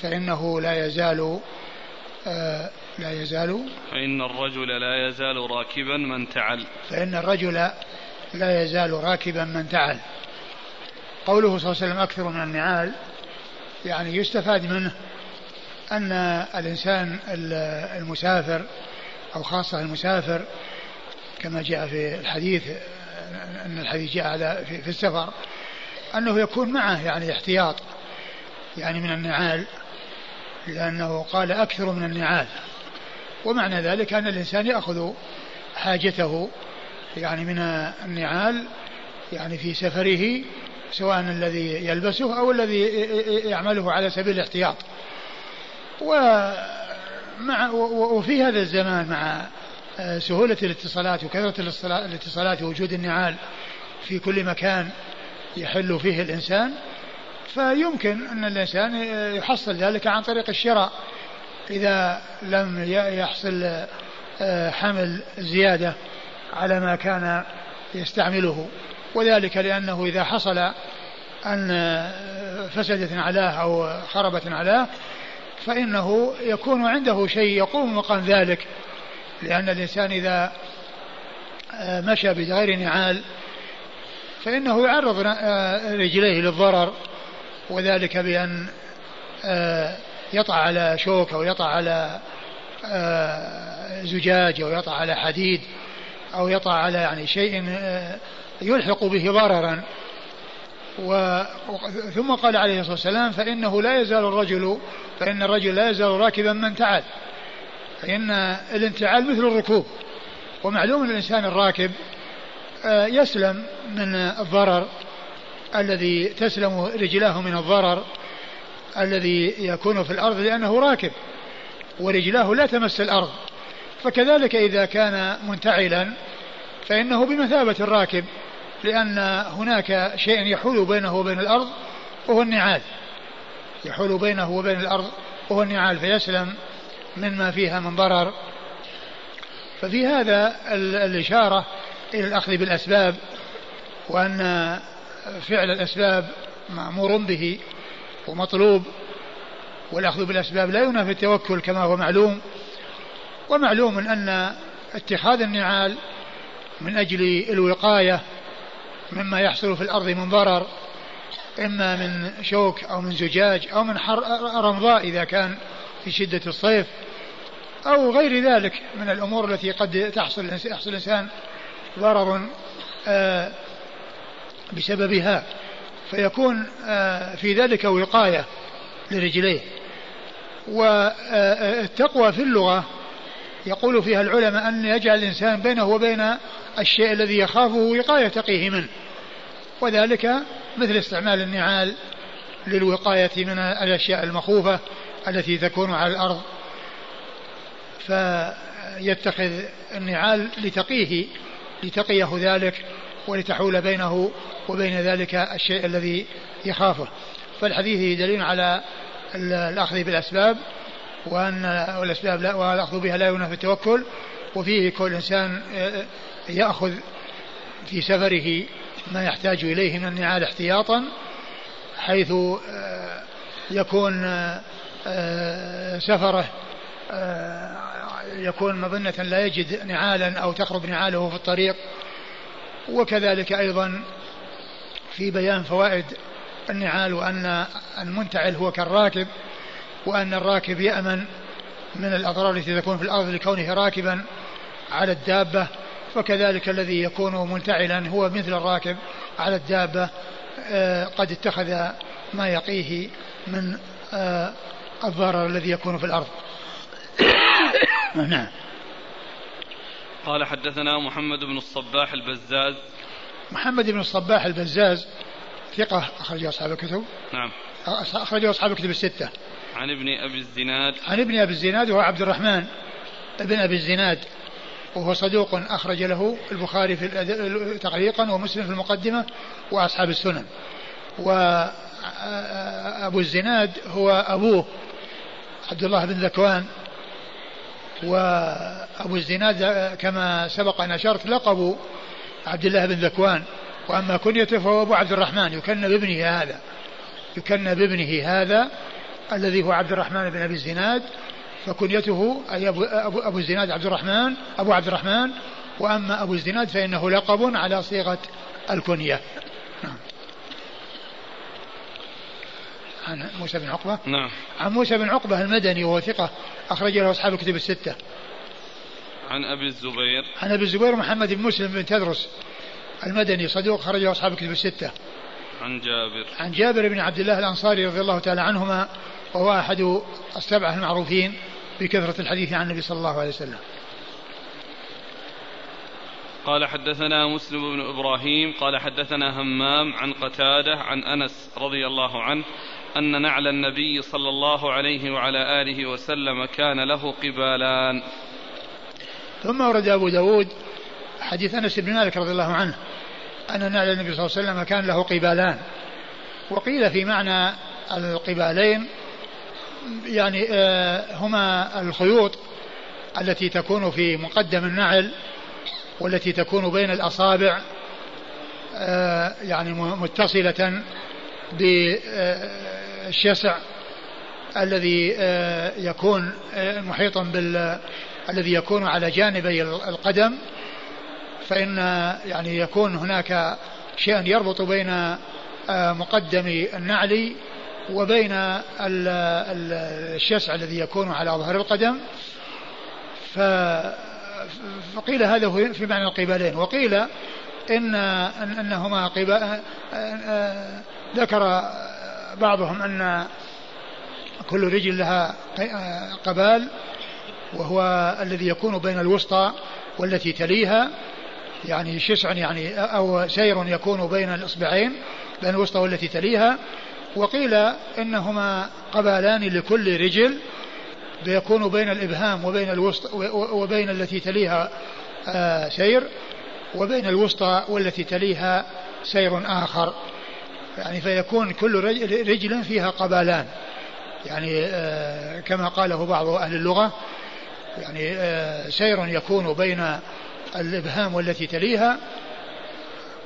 فإنه لا يزال آه، لا يزال. فإن الرجل لا يزال راكبا من تعل. فإن الرجل لا يزال راكبا من تعل. قوله صلى الله عليه وسلم أكثر من النعال يعني يستفاد منه أن الإنسان المسافر أو خاصة المسافر كما جاء في الحديث أن الحديث جاء على في السفر أنه يكون معه يعني احتياط يعني من النعال. لأنه قال أكثر من النعال. ومعنى ذلك أن الإنسان يأخذ حاجته يعني من النعال يعني في سفره سواء الذي يلبسه أو الذي يعمله على سبيل الاحتياط. ومع وفي هذا الزمان مع سهولة الاتصالات وكثرة الاتصالات ووجود النعال في كل مكان يحل فيه الإنسان فيمكن أن الإنسان يحصل ذلك عن طريق الشراء إذا لم يحصل آه، حمل زيادة على ما كان يستعمله. وذلك لأنه إذا حصل أن آه، فسدت علاه أو خربت علاه فإنه يكون عنده شيء يقوم مقام ذلك. لأن الإنسان إذا آه، مشى بغير نعال فإنه يعرض رجليه للضرر. وذلك بأن يطع على شوك أو يطع على آه، زجاج أو يطع على حديد أو يطع على يعني شيء آه، يلحق به ضررا. و ثم قال عليه الصلاة والسلام فإنه لا يزال الرجل فإن الرجل لا يزال راكبا من تعال فإن الانتعال مثل الركوب. ومعلوم الإنسان الراكب آه، يسلم من الضرر. الذي تسلم رجلاه من الضرر الذي يكون في الأرض لأنه راكب ورجلاه لا تمس الأرض. فكذلك إذا كان منتعلا فإنه بمثابة الراكب لأن هناك شيء يحول بينه وبين الأرض وهو النعال. يحول بينه وبين الأرض وهو النعال فيسلم مما فيها من ضرر. ففي هذا الإشارة إلى الأخذ بالأسباب وأن فعل الأسباب مأمور به ومطلوب والأخذ بالأسباب لا ينافي التوكل كما هو معلوم. ومعلوم أن اتخاذ النعال من أجل الوقاية مما يحصل في الأرض من ضرر إما من شوك أو من زجاج أو من حر رمضاء إذا كان في شدة الصيف أو غير ذلك من الأمور التي قد تحصل يحصل الإنسان ضرر آه، بسببها فيكون آه، في ذلك وقاية لرجليه. والتقوى في اللغة يقول فيها العلماء أن يجعل الإنسان بينه وبين الشيء الذي يخافه وقاية تقيه منه. وذلك مثل استعمال النعال للوقاية من الأشياء المخوفة التي تكون على الأرض. فيتخذ النعال لتقيه لتقيه ذلك ولتحول بينه وبين ذلك الشيء الذي يخافه. فالحديث دليل على الأخذ بالأسباب وأن الأسباب لا والأخذ بها لا ينافي التوكل وفيه كل إنسان يأخذ في سفره ما يحتاج إليه من النعال احتياطا حيث آه، يكون آه، سفره آه، يكون مظنة لا يجد نعالا أو تخرب نعاله في الطريق وكذلك أيضا في بيان فوائد النعال وأن المنتعل هو كالراكب وأن الراكب يأمن من الأضرار التي تكون في الأرض لكونه راكبا على الدابة فكذلك الذي يكون منتعلا هو مثل الراكب على الدابة آه، قد اتخذ ما يقيه من آه، الضرر الذي يكون في الأرض. نعم. قال حدثنا محمد بن الصباح البزاز. محمد بن الصباح البزاز ثقة أخرج أصحاب الكتب. نعم. أخرج أصحاب الكتب الستة. عن ابن أبي الزناد. عن ابن أبي الزناد وهو عبد الرحمن ابن أبي الزناد وهو صدوق أخرج له البخاري في تعليقا ومسلم في المقدمة وأصحاب السنن. وأبو الزناد هو أبوه عبد الله بن ذكوان وأبو الزناد كما سبق أن أشرت لقب عبد الله بن ذكوان. وأما كنيته فهو أبو عبد الرحمن يكن بابنه هذا. يكن بابنه هذا الذي هو عبد الرحمن بن أبي الزناد. فكنيته أي أبو, أبو, أبو الزناد عبد الرحمن أبو عبد الرحمن. وأما أبو الزناد فإنه لقب على صيغة الكنية. عن موسى بن عقبة. نعم. عن موسى بن عقبة المدني وهو ثقة أخرج له أصحاب الكتب الستة. عن أبي الزبير. عن أبي الزبير محمد بن مسلم بن تدرس المدني صدوق خرج له أصحاب الكتب الستة. عن جابر. عن جابر بن عبد الله الأنصاري رضي الله تعالى عنهما وهو أحد السبعة المعروفين بكثرة الحديث عن النبي صلى الله عليه وسلم. قال حدثنا مسلم بن إبراهيم قال حدثنا همام عن قتادة عن أنس رضي الله عنه أن نعل النبي صلى الله عليه وعلى آله وسلم كان له قبالان. ثم ورد أبو داود حديث أنس بن مالك رضي الله عنه أن نعل النبي صلى الله عليه وسلم كان له قبالان. وقيل في معنى القبالين يعني آه، هما الخيوط التي تكون في مقدم النعل والتي تكون بين الأصابع آه، يعني متصلة بالشسع الذي آه، يكون محيطا بال الذي يكون على جانبي القدم. فإن يعني يكون هناك شيء يربط بين مقدم النعل وبين الشسع الذي يكون على ظهر القدم. فقيل هذا في معنى القبالين وقيل إن أنهما قبال ذكر بعضهم أن كل رجل لها قبال وهو الذي يكون بين الوسطى والتي تليها يعني شسع يعني أو سير يكون بين الإصبعين بين الوسطى والتي تليها. وقيل إنهما قبالان لكل رجل يكون بين الإبهام وبين الوسط وبين التي تليها آه، سير وبين الوسطى والتي تليها سير آخر. يعني فيكون كل رجل فيها قبالان. يعني آه، كما قاله بعض أهل اللغة يعني آه، سير يكون بين الإبهام والتي تليها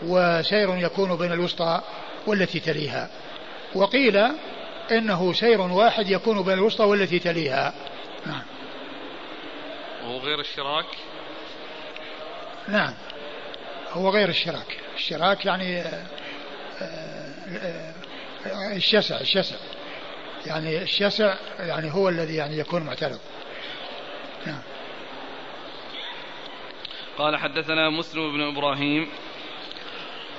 وسير يكون بين الوسطى والتي تليها. وقيل إنه سير واحد يكون بين الوسطى والتي تليها. نعم. وهو غير الشراك؟ نعم. هو غير الشراك. الشراك يعني آه، الشسع الشسع يعني الشسع يعني هو الذي يعني يكون معترض نعم. قال حدثنا مسلم بن إبراهيم.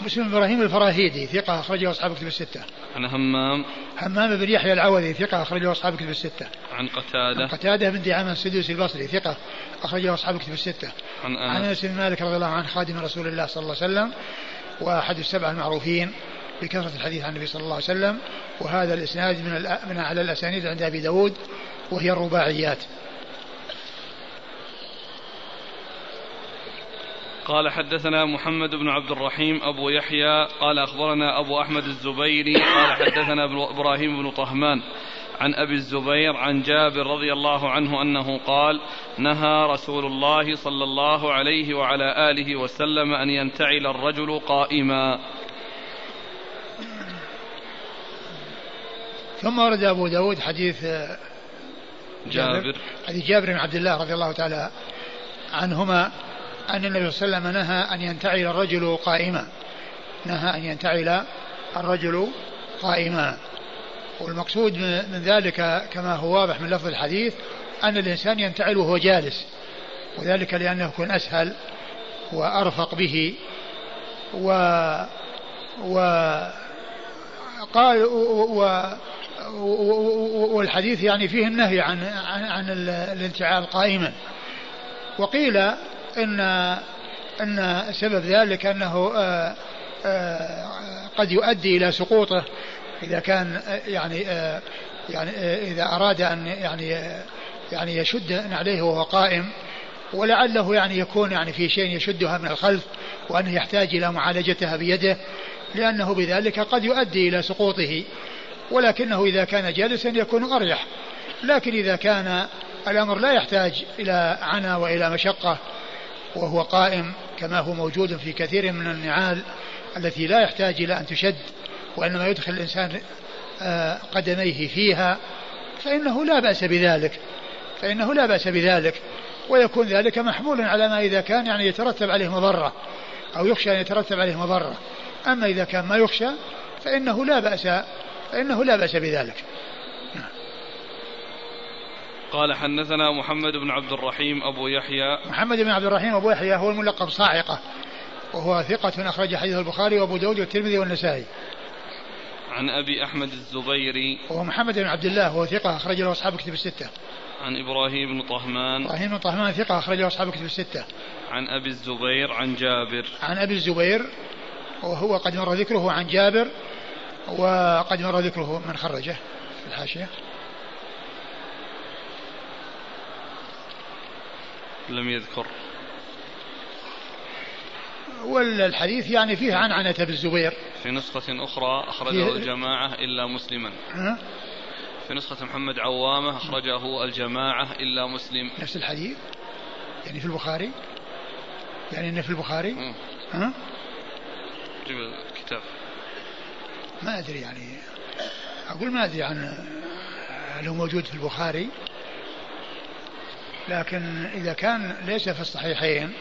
مسلم بن إبراهيم الفراهيدي ثقة أخرجه أصحاب كتب الستة. عن همام. همام بن يحيى العوذي ثقة أخرجه أصحاب كتب الستة. عن قتادة. عن قتادة بن دعامة السدوسي البصري ثقة أخرجه أصحاب كتب الستة. عن أنس. عن أنس بن مالك رضي الله عنه خادم رسول الله صلى الله عليه وسلم وأحد السبعة المعروفين. بكثرة الحديث عن النبي صلى الله عليه وسلم وهذا الإسناد من من أعلى الأسانيد عند أبي داود وهي الرباعيات. قال حدثنا محمد بن عبد الرحيم أبو يحيى قال أخبرنا أبو أحمد الزبيري قال حدثنا إبراهيم بن طهمان عن أبي الزبير عن جابر رضي الله عنه أنه قال نهى رسول الله صلى الله عليه وعلى آله وسلم أن ينتعل الرجل قائما. ثم ورد أبو داود حديث جابر حديث جابر بن عبد الله رضي الله تعالى عنهما أن النبي صلى الله عليه وسلم نهى أن ينتعل الرجل قائما. نهى أن ينتعل الرجل قائما. والمقصود من ذلك كما هو واضح من لفظ الحديث أن الإنسان ينتعل وهو جالس وذلك لأنه يكون أسهل وأرفق به. و و قال و والحديث يعني فيه النهي عن عن, عن الانتعال قائما. وقيل ان إن سبب ذلك أنه آه، آه، قد يؤدي إلى سقوطه إذا كان يعني يعني إذا أراد أن يعني يعني يشد عليه وهو قائم ولعله يعني يكون يعني في شيء يشدها من الخلف وأنه يحتاج إلى معالجتها بيده لأنه بذلك قد يؤدي إلى سقوطه. ولكنه إذا كان جالسا يكون أريح. لكن إذا كان الأمر لا يحتاج إلى عنا وإلى مشقة وهو قائم كما هو موجود في كثير من النعال التي لا يحتاج إلى أن تشد وإنما يدخل الإنسان آه، قدميه فيها فإنه لا بأس بذلك. فإنه لا بأس بذلك. ويكون ذلك محمولا على ما إذا كان يعني يترتب عليه مضرة أو يخشى أن يترتب عليه مضرة. أما إذا كان ما يخشى فإنه لا بأس فإنه لا بأس بذلك. قال حدثنا محمد بن عبد الرحيم أبو يحيى. محمد بن عبد الرحيم أبو يحيى هو الملقب صاعقة. وهو ثقة أخرج حديث البخاري وأبو داود والترمذي والنسائي. عن أبي أحمد الزبيري. وهو محمد بن عبد الله وهو ثقة أخرج له أصحاب كتب الستة. عن إبراهيم بن طهمان. إبراهيم بن طهمان ثقة أخرج له أصحاب كتب الستة. عن أبي الزبير عن جابر. عن أبي الزبير وهو قد مر ذكره عن جابر وقد مر ذكره من خرجه في الحاشية. لم يذكر. والحديث يعني فيه عنعنة بالزبير في نسخة أخرى أخرجه الجماعة إلا مسلما. في نسخة محمد عوامة أخرجه الجماعة إلا مسلم. نفس الحديث؟ يعني في البخاري؟ يعني إنه في البخاري؟ ها؟ ما أدري يعني أقول ما أدري عن هل هو موجود في البخاري لكن إذا كان ليس في الصحيحين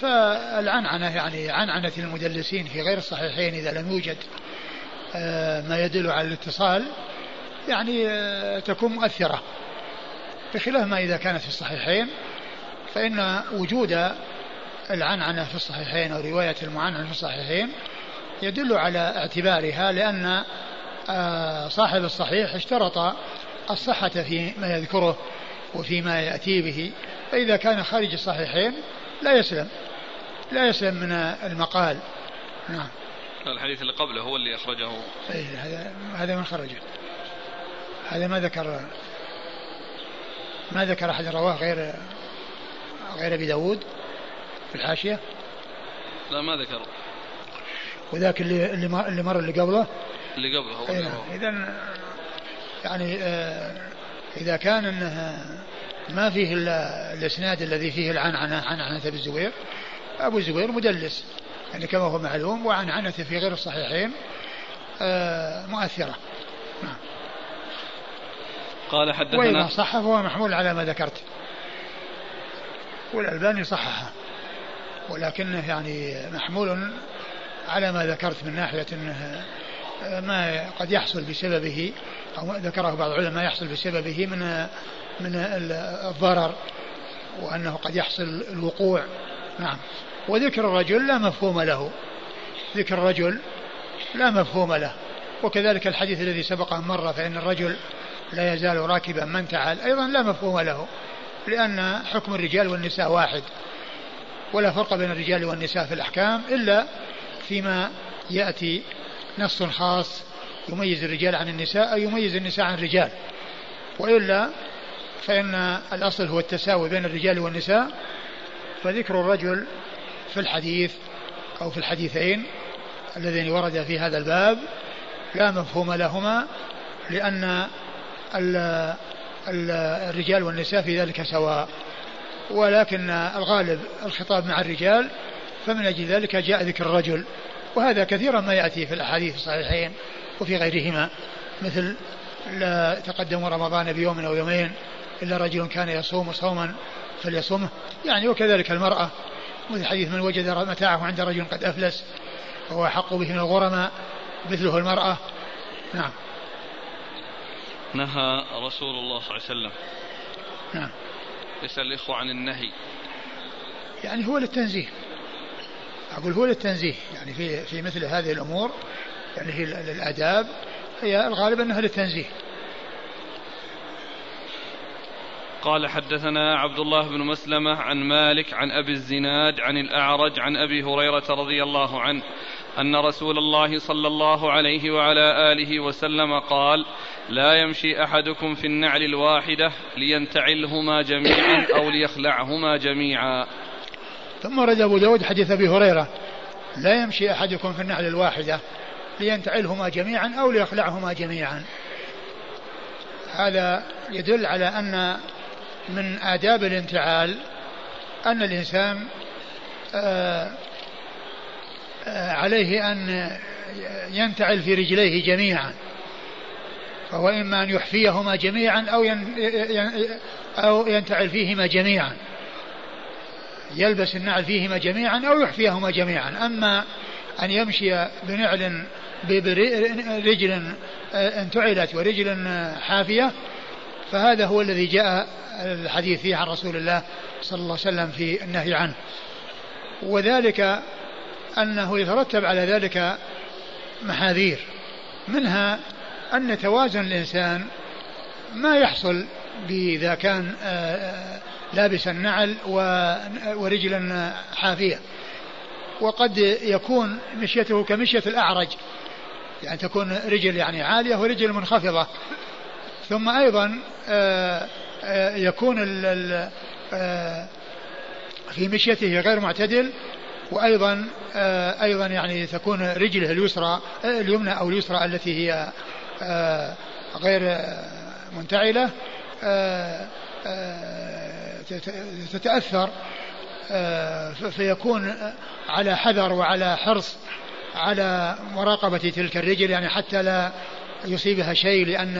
فالعنعنة يعني عنعنة المدلسين في غير الصحيحين إذا لم يوجد آه، ما يدل على الاتصال يعني آه، تكون مؤثرة. بخلاف ما إذا كانت في الصحيحين فإن وجود العنعنة في الصحيحين أو رواية المعنعنة في الصحيحين يدل على اعتبارها لأن آه، صاحب الصحيح اشترط الصحة فيما يذكره وفيما يأتي به. فإذا كان خارج الصحيحين لا يسلم لا يسلم من المقال. نعم. الحديث اللي قبله هو اللي أخرجه. أي هذا هذا من خرجه. هذا ما ذكر ما ذكر أحد رواه غير غير أبي داود في الحاشية؟ لا ما ذكر. وذاك اللي اللي مر اللي قبله. اللي قبله هو إيه، إذا يعني آه إذا كان أنه ما فيه الإسناد الذي فيه العنعنة عنعنة أبي الزبير أبو الزبير مدلس يعني كما هو معلوم وعنعنته في غير الصحيحين آه، مؤثرة. نعم. قال حدثنا وإذا صح فهو محمول على ما ذكرت. والألباني صححه ولكنه يعني محمول على ما ذكرت من ناحية أنه آه، ما قد يحصل بسببه أو ذكره بعض العلماء يحصل بسببه من من الضرر وأنه قد يحصل الوقوع. نعم. وذكر الرجل لا مفهوم له. ذكر الرجل لا مفهوم له. وكذلك الحديث الذي سبق أن مر فإن الرجل لا يزال راكبا من تعال أيضا لا مفهوم له لأن حكم الرجال والنساء واحد ولا فرق بين الرجال والنساء في الأحكام إلا فيما يأتي نص خاص يميز الرجال عن النساء أو يميز النساء عن الرجال. وإلا فإن الأصل هو التساوي بين الرجال والنساء. فذكر الرجل في الحديث أو في الحديثين اللذين ورد في هذا الباب لا مفهوم لهما لأن الرجال والنساء في ذلك سواء. ولكن الغالب الخطاب مع الرجال فمن أجل ذلك جاء ذكر الرجل وهذا كثيرا ما يأتي في الأحاديث الصحيحين وفي غيرهما مثل لا تقدم رمضان بيوم أو يومين إلا رجل كان يصوم صوما فليصومه. يعني وكذلك المرأة مثل حديث من وجد متاعه عند رجل قد أفلس وهو أحق به من الغرماء مثله المرأة. نعم. نهى رسول الله صلى الله عليه وسلم. نعم. يسأل الإخوة عن النهي. يعني هو للتنزيه. أقول هو للتنزيه يعني في في مثل هذه الأمور يعني هي الآداب هي الغالب أنها للتنزيه. قال حدثنا عبد الله بن مسلمة عن مالك عن أبي الزناد عن الأعرج عن أبي هريرة رضي الله عنه أن رسول الله صلى الله عليه وعلى آله وسلم قال لا يمشي أحدكم في النعل الواحدة لينتعلهما جميعا أو ليخلعهما جميعا. ثم رد أبو داود حديث أبي هريرة. لا يمشي أحدكم في النعل الواحدة لينتعلهما جميعا أو ليخلعهما جميعا. هذا يدل على أن من آداب الانتعال أن الإنسان آه، آه، عليه أن ينتعل في رجليه جميعا. فهو إما أن يحفيهما جميعا أو أو ينتعل فيهما جميعا. يلبس النعل فيهما جميعا أو يحفيهما جميعا. أما أن يمشي بنعل برجل آه، انتعلت ورجل حافية فهذا هو الذي جاء الحديث فيه عن رسول الله صلى الله عليه وسلم في النهي عنه. وذلك أنه يترتب على ذلك محاذير منها أن توازن الإنسان ما يحصل إذا كان آه، آه، لابس النعل ورجلا حافية. وقد يكون مشيته كمشية الأعرج. يعني تكون رجل يعني عالية ورجل منخفضة. ثم أيضا آه، يكون في مشيته غير معتدل. وأيضا أيضا يعني تكون رجله اليسرى اليمنى أو اليسرى التي هي غير منتعلة. تتأثر آه، فيكون على حذر وعلى حرص على مراقبة تلك الرجل يعني حتى لا يصيبها شيء لأن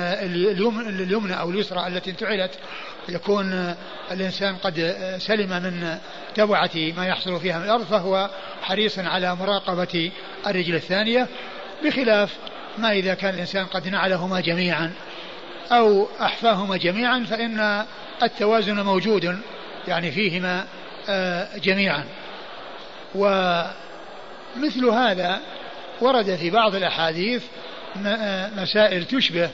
اليمنى أو اليسرى التي انتعلت يكون الإنسان قد سلم من تبعة ما يحصل فيها من الأرض فهو حريص على مراقبة الرجل الثانية بخلاف ما إذا كان الإنسان قد نعلهما جميعا أو أحفاهما جميعا فإن التوازن موجود يعني فيهما آه، جميعا. ومثل هذا ورد في بعض الأحاديث آه، مسائل تشبه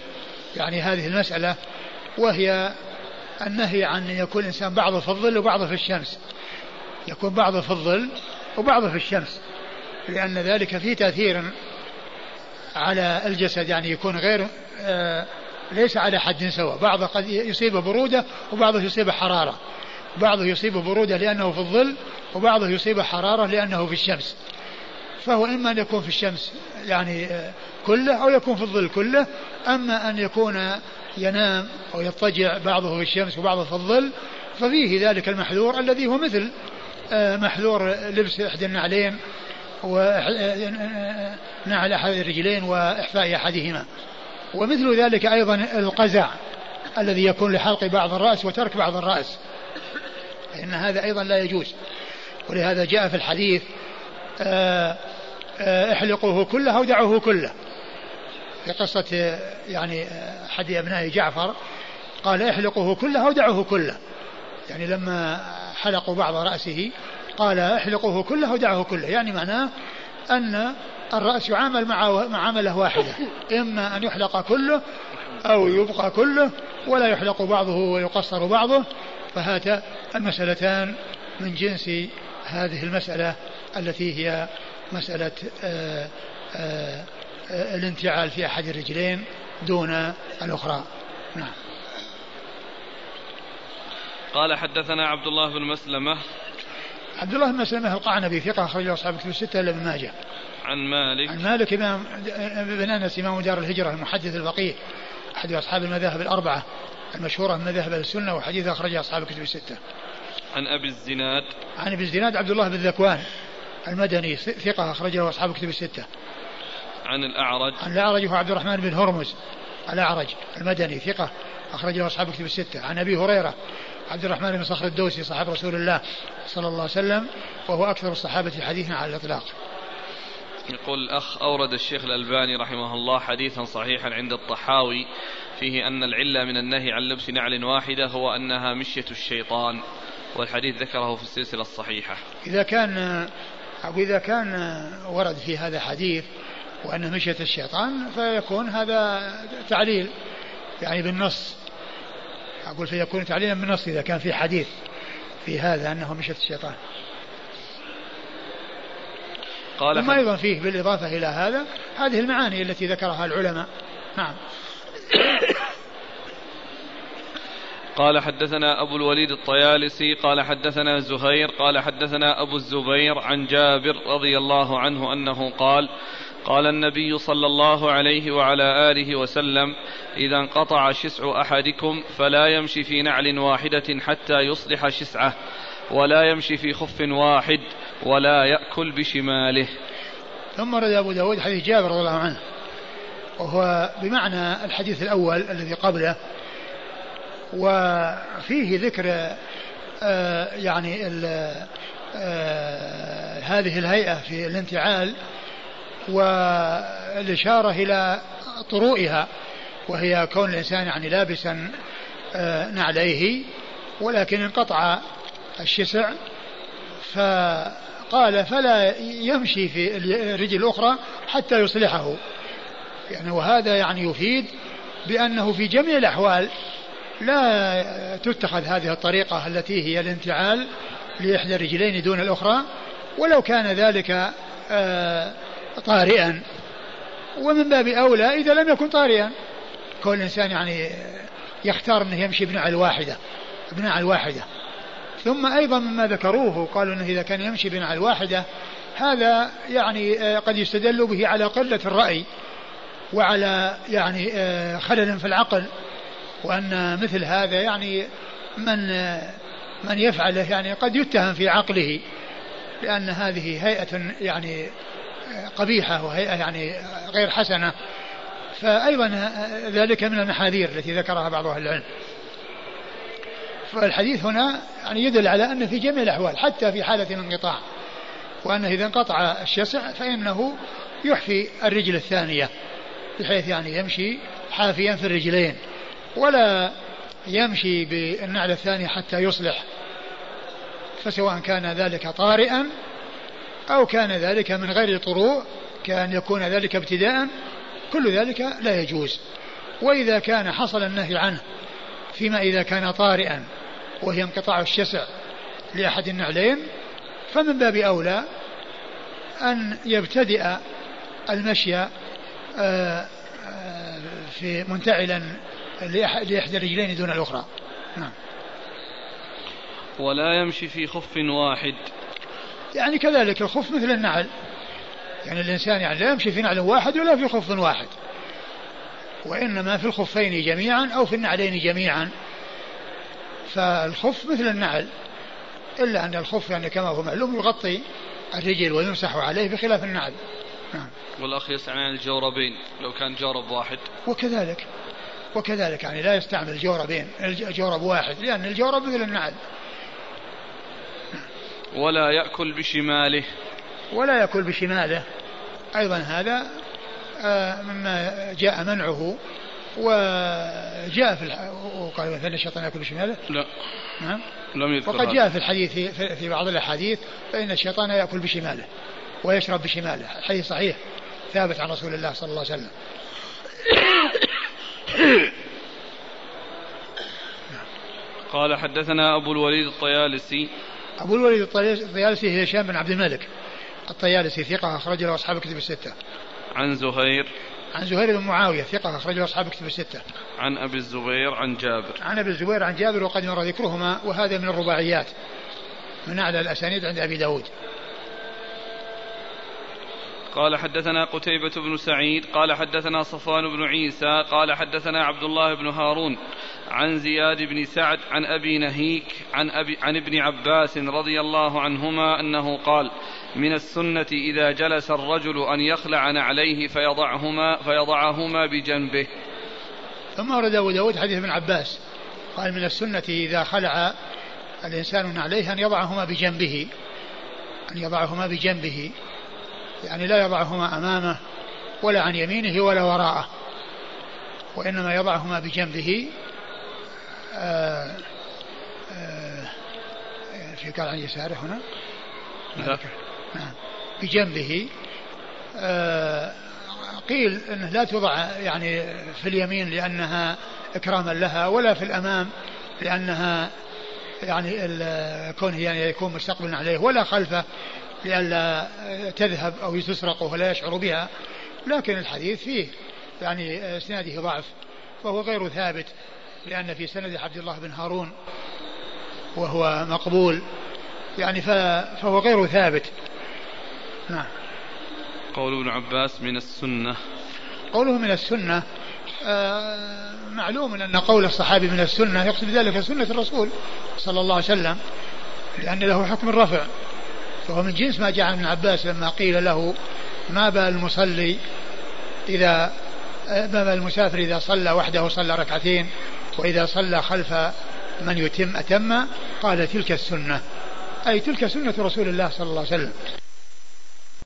يعني هذه المسألة وهي النهي عن أن يكون الإنسان بعضه في الظل وبعضه في الشمس. يكون بعضه في الظل وبعضه في الشمس لأن ذلك فيه تأثير على الجسد يعني يكون غير آه ليس على حد سواء. بعضه قد يصيبه برودة وبعضه يصيبه حرارة. بعضه يصيبه برودة لأنه في الظل وبعضه يصيبه حرارة لأنه في الشمس. فهو إما أن يكون في الشمس يعني آه، كله أو يكون في الظل كله أما أن يكون ينام أو يضطجع بعضه في الشمس وبعضه في الظل ففيه ذلك المحذور الذي هو مثل آه، محذور لبس إحدى النعلين ونعل أحد الرجلين وإحفاء أحدهما. ومثل ذلك أيضا القزع الذي يكون لحلق بعض الرأس وترك بعض الرأس. فإن هذا أيضا لا يجوز. ولهذا جاء في الحديث آه، آه، احلقوه كله أو دعوه كله. في قصة يعني أحد أبناء جعفر قال احلقوه كله أو دعوه كله. يعني لما حلقوا بعض رأسه قال احلقوه كله أو دعوه كله. يعني معناه أن الرأس يعامل مع معاملة واحدة إما أن يحلق كله أو يبقى كله ولا يحلق بعضه ويقصر بعضه فهات المسألتان من جنس هذه المسألة التي هي مسألة آآ آآ الانتعال في أحد الرجلين دون الأخرى. نعم. قال حدثنا عبد الله بن مسلمة. عبد الله بن مسلمة القعنبي ثقة أخرجه أصحاب كتب الستة إلا ابن ماجه. عن مالك عن مالك إمام بن أنس إمام دار الهجرة المحدث الفقيه أحد أصحاب المذاهب الأربعة المشهورة من مذاهب السنة وحديث أخرجه أصحاب الكتب الستة. عن أبي الزناد عن أبي الزناد عبد الله بن ذكوان المدني ثقة أخرجه أصحاب الكتب الستة. عن الأعرج عن الأعرج هو عبد الرحمن بن هرمز الأعرج المدني ثقة أخرجه أصحاب الكتب الستة. عن أبي هريرة عبد الرحمن بن صخر الدوسي صاحب رسول الله صلى الله عليه وسلم وهو أكثر الصحابة حديثا على الإطلاق. يقول الأخ أورد الشيخ الألباني رحمه الله حديثا صحيحا عند الطحاوي فيه أن العلة من النهي عن لبس نعل واحدة هو أنها مشية الشيطان والحديث ذكره في السلسلة الصحيحة. إذا كان أو إذا كان ورد في هذا حديث وأنه مشية الشيطان فيكون هذا تعليل يعني بالنص. أقول فيكون تعليلا بالنص إذا كان في حديث في هذا أنه مشية الشيطان. قال ثم أيضا فيه بالإضافة إلى هذا هذه المعاني التي ذكرها العلماء. نعم. قال حدثنا أبو الوليد الطيالسي قال حدثنا زهير قال حدثنا أبو الزبير عن جابر رضي الله عنه أنه قال قال النبي صلى الله عليه وعلى آله وسلم إذا انقطع شسع أحدكم فلا يمشي في نعل واحدة حتى يصلح شسعه. ولا يمشي في خف واحد ولا يأكل بشماله. ثم رد أبو داود حديث جابر رضي الله عنه. وهو بمعنى الحديث الأول الذي قبله. وفيه ذكر آه يعني آه هذه الهيئة في الانتعال والإشارة إلى طروئها وهي كون الإنسان يعني لابسا آه نعليه ولكن انقطع الشسع فقال فلا يمشي في الرجل الأخرى حتى يصلحه. يعني وهذا يعني يفيد بأنه في جميع الأحوال لا تتخذ هذه الطريقة التي هي الانتعال لإحدى الرجلين دون الأخرى ولو كان ذلك آه، طارئا. ومن باب أولى إذا لم يكن طارئا. كون الإنسان يعني يختار أنه يمشي بنعل واحدة بنعل واحدة. ثم أيضا مما ذكروه قالوا أنه إذا كان يمشي بنعل واحدة هذا يعني آه، قد يستدل به على قلة الرأي وعلى يعني آه، خلل في العقل وأن مثل هذا يعني من آه، من يفعله يعني قد يتهم في عقله لأن هذه هيئة يعني قبيحة وهيئة يعني غير حسنة. فأيضا ذلك من المحاذير التي ذكرها بعض أهل العلم. فالحديث هنا يعني يدل على أن في جميع الأحوال حتى في حالة الانقطاع وأنه إذا انقطع الشسع فإنه يحفي الرجل الثانية بحيث يعني يمشي حافيا في الرجلين ولا يمشي بالنعل الثاني حتى يصلح فسواء كان ذلك طارئا أو كان ذلك من غير طروء كان يكون ذلك ابتداء كل ذلك لا يجوز. وإذا كان حصل النهي عنه فيما إذا كان طارئا وهي انقطاع الشسع لأحد النعلين فمن باب أولى أن يبتدئ المشي آه، آه، في منتعلا لإحدى الرجلين دون الأخرى. نعم. ولا يمشي في خف واحد. يعني كذلك الخف مثل النعل. يعني الإنسان يعني لا يمشي في نعل واحد ولا في خف واحد. وإنما في الخفين جميعا أو في النعلين جميعا. فالخف مثل النعل إلا أن الخف يعني كما هو معلوم يغطي الرجل ويمسح عليه بخلاف النعل. نعم. والأخ عن الجوربين لو كان جورب واحد. وكذلك وكذلك يعني لا يستعمل جوربين الجورب واحد لأن الجورب مثل النعل. ولا يأكل بشماله. ولا يأكل بشماله. أيضا هذا آه، مما جاء منعه وجاء في الح... وقال مثلا الشيطان يأكل بشماله لا. نعم لم يذكر وقد جاء في الحديث في, في بعض الأحاديث فإن الشيطان يأكل بشماله ويشرب بشماله. الحديث صحيح ثابت عن رسول الله صلى الله عليه وسلم. قال حدثنا أبو الوليد الطيالسي. أبو الوليد الطيالسي هشام بن عبد الملك الطيالسي ثقة أخرج له أصحاب الكتب الستة. عن زهير عن زهير بن معاوية ثقة أخرجه أصحاب الكتب الستة. عن أبي الزبير عن جابر. عن أبي الزبير عن جابر وقد مر ذكرهما وهذا من الرباعيات. من أعلى الأسانيد عند أبي داود قال حدثنا قتيبة بن سعيد قال حدثنا صفوان بن عيسى قال حدثنا عبد الله بن هارون عن زياد بن سعد عن أبي نهيك عن, أبي عن ابن عباس رضي الله عنهما أنه قال من السنة إذا جلس الرجل أن يخلع نعليه فيضعهما فيضعهما بجنبه. ثم ورد أبو داود حديث ابن عباس قال من السنة إذا خلع الإنسان نعليه أن يضعهما بجنبه أن يضعهما بجنبه يعني لا يضعهما أمامه ولا عن يمينه ولا وراءه وإنما يضعهما بجنبه آآ آه، آآ آه، في قال عن يساره هنا. نعم. بجنبه آه، قيل إنه لا توضع يعني في اليمين لأنها إكراما لها ولا في الأمام لأنها يعني كونه يعني يكون مستقبلا عليه ولا خلفه لئلا تذهب أو تسرق ولا يشعر بها. لكن الحديث فيه يعني إسناده ضعف وهو غير ثابت لأن في سند عبد الله بن هارون وهو مقبول. يعني فهو غير ثابت. نعم. قول ابن عباس من السنة. قوله من السنة آه معلوم أن قول الصحابي من السنة يقصد ذلك سنة الرسول صلى الله عليه وسلم لأن له حكم الرفع. فهو من جنس ما جاء عن ابن عباس لما قيل له ما بال المصلي إذا ما بال المسافر إذا صلى وحده صلى ركعتين وإذا صلى خلف من يتم أتم قال تلك السنة. أي تلك سنة رسول الله صلى الله عليه وسلم.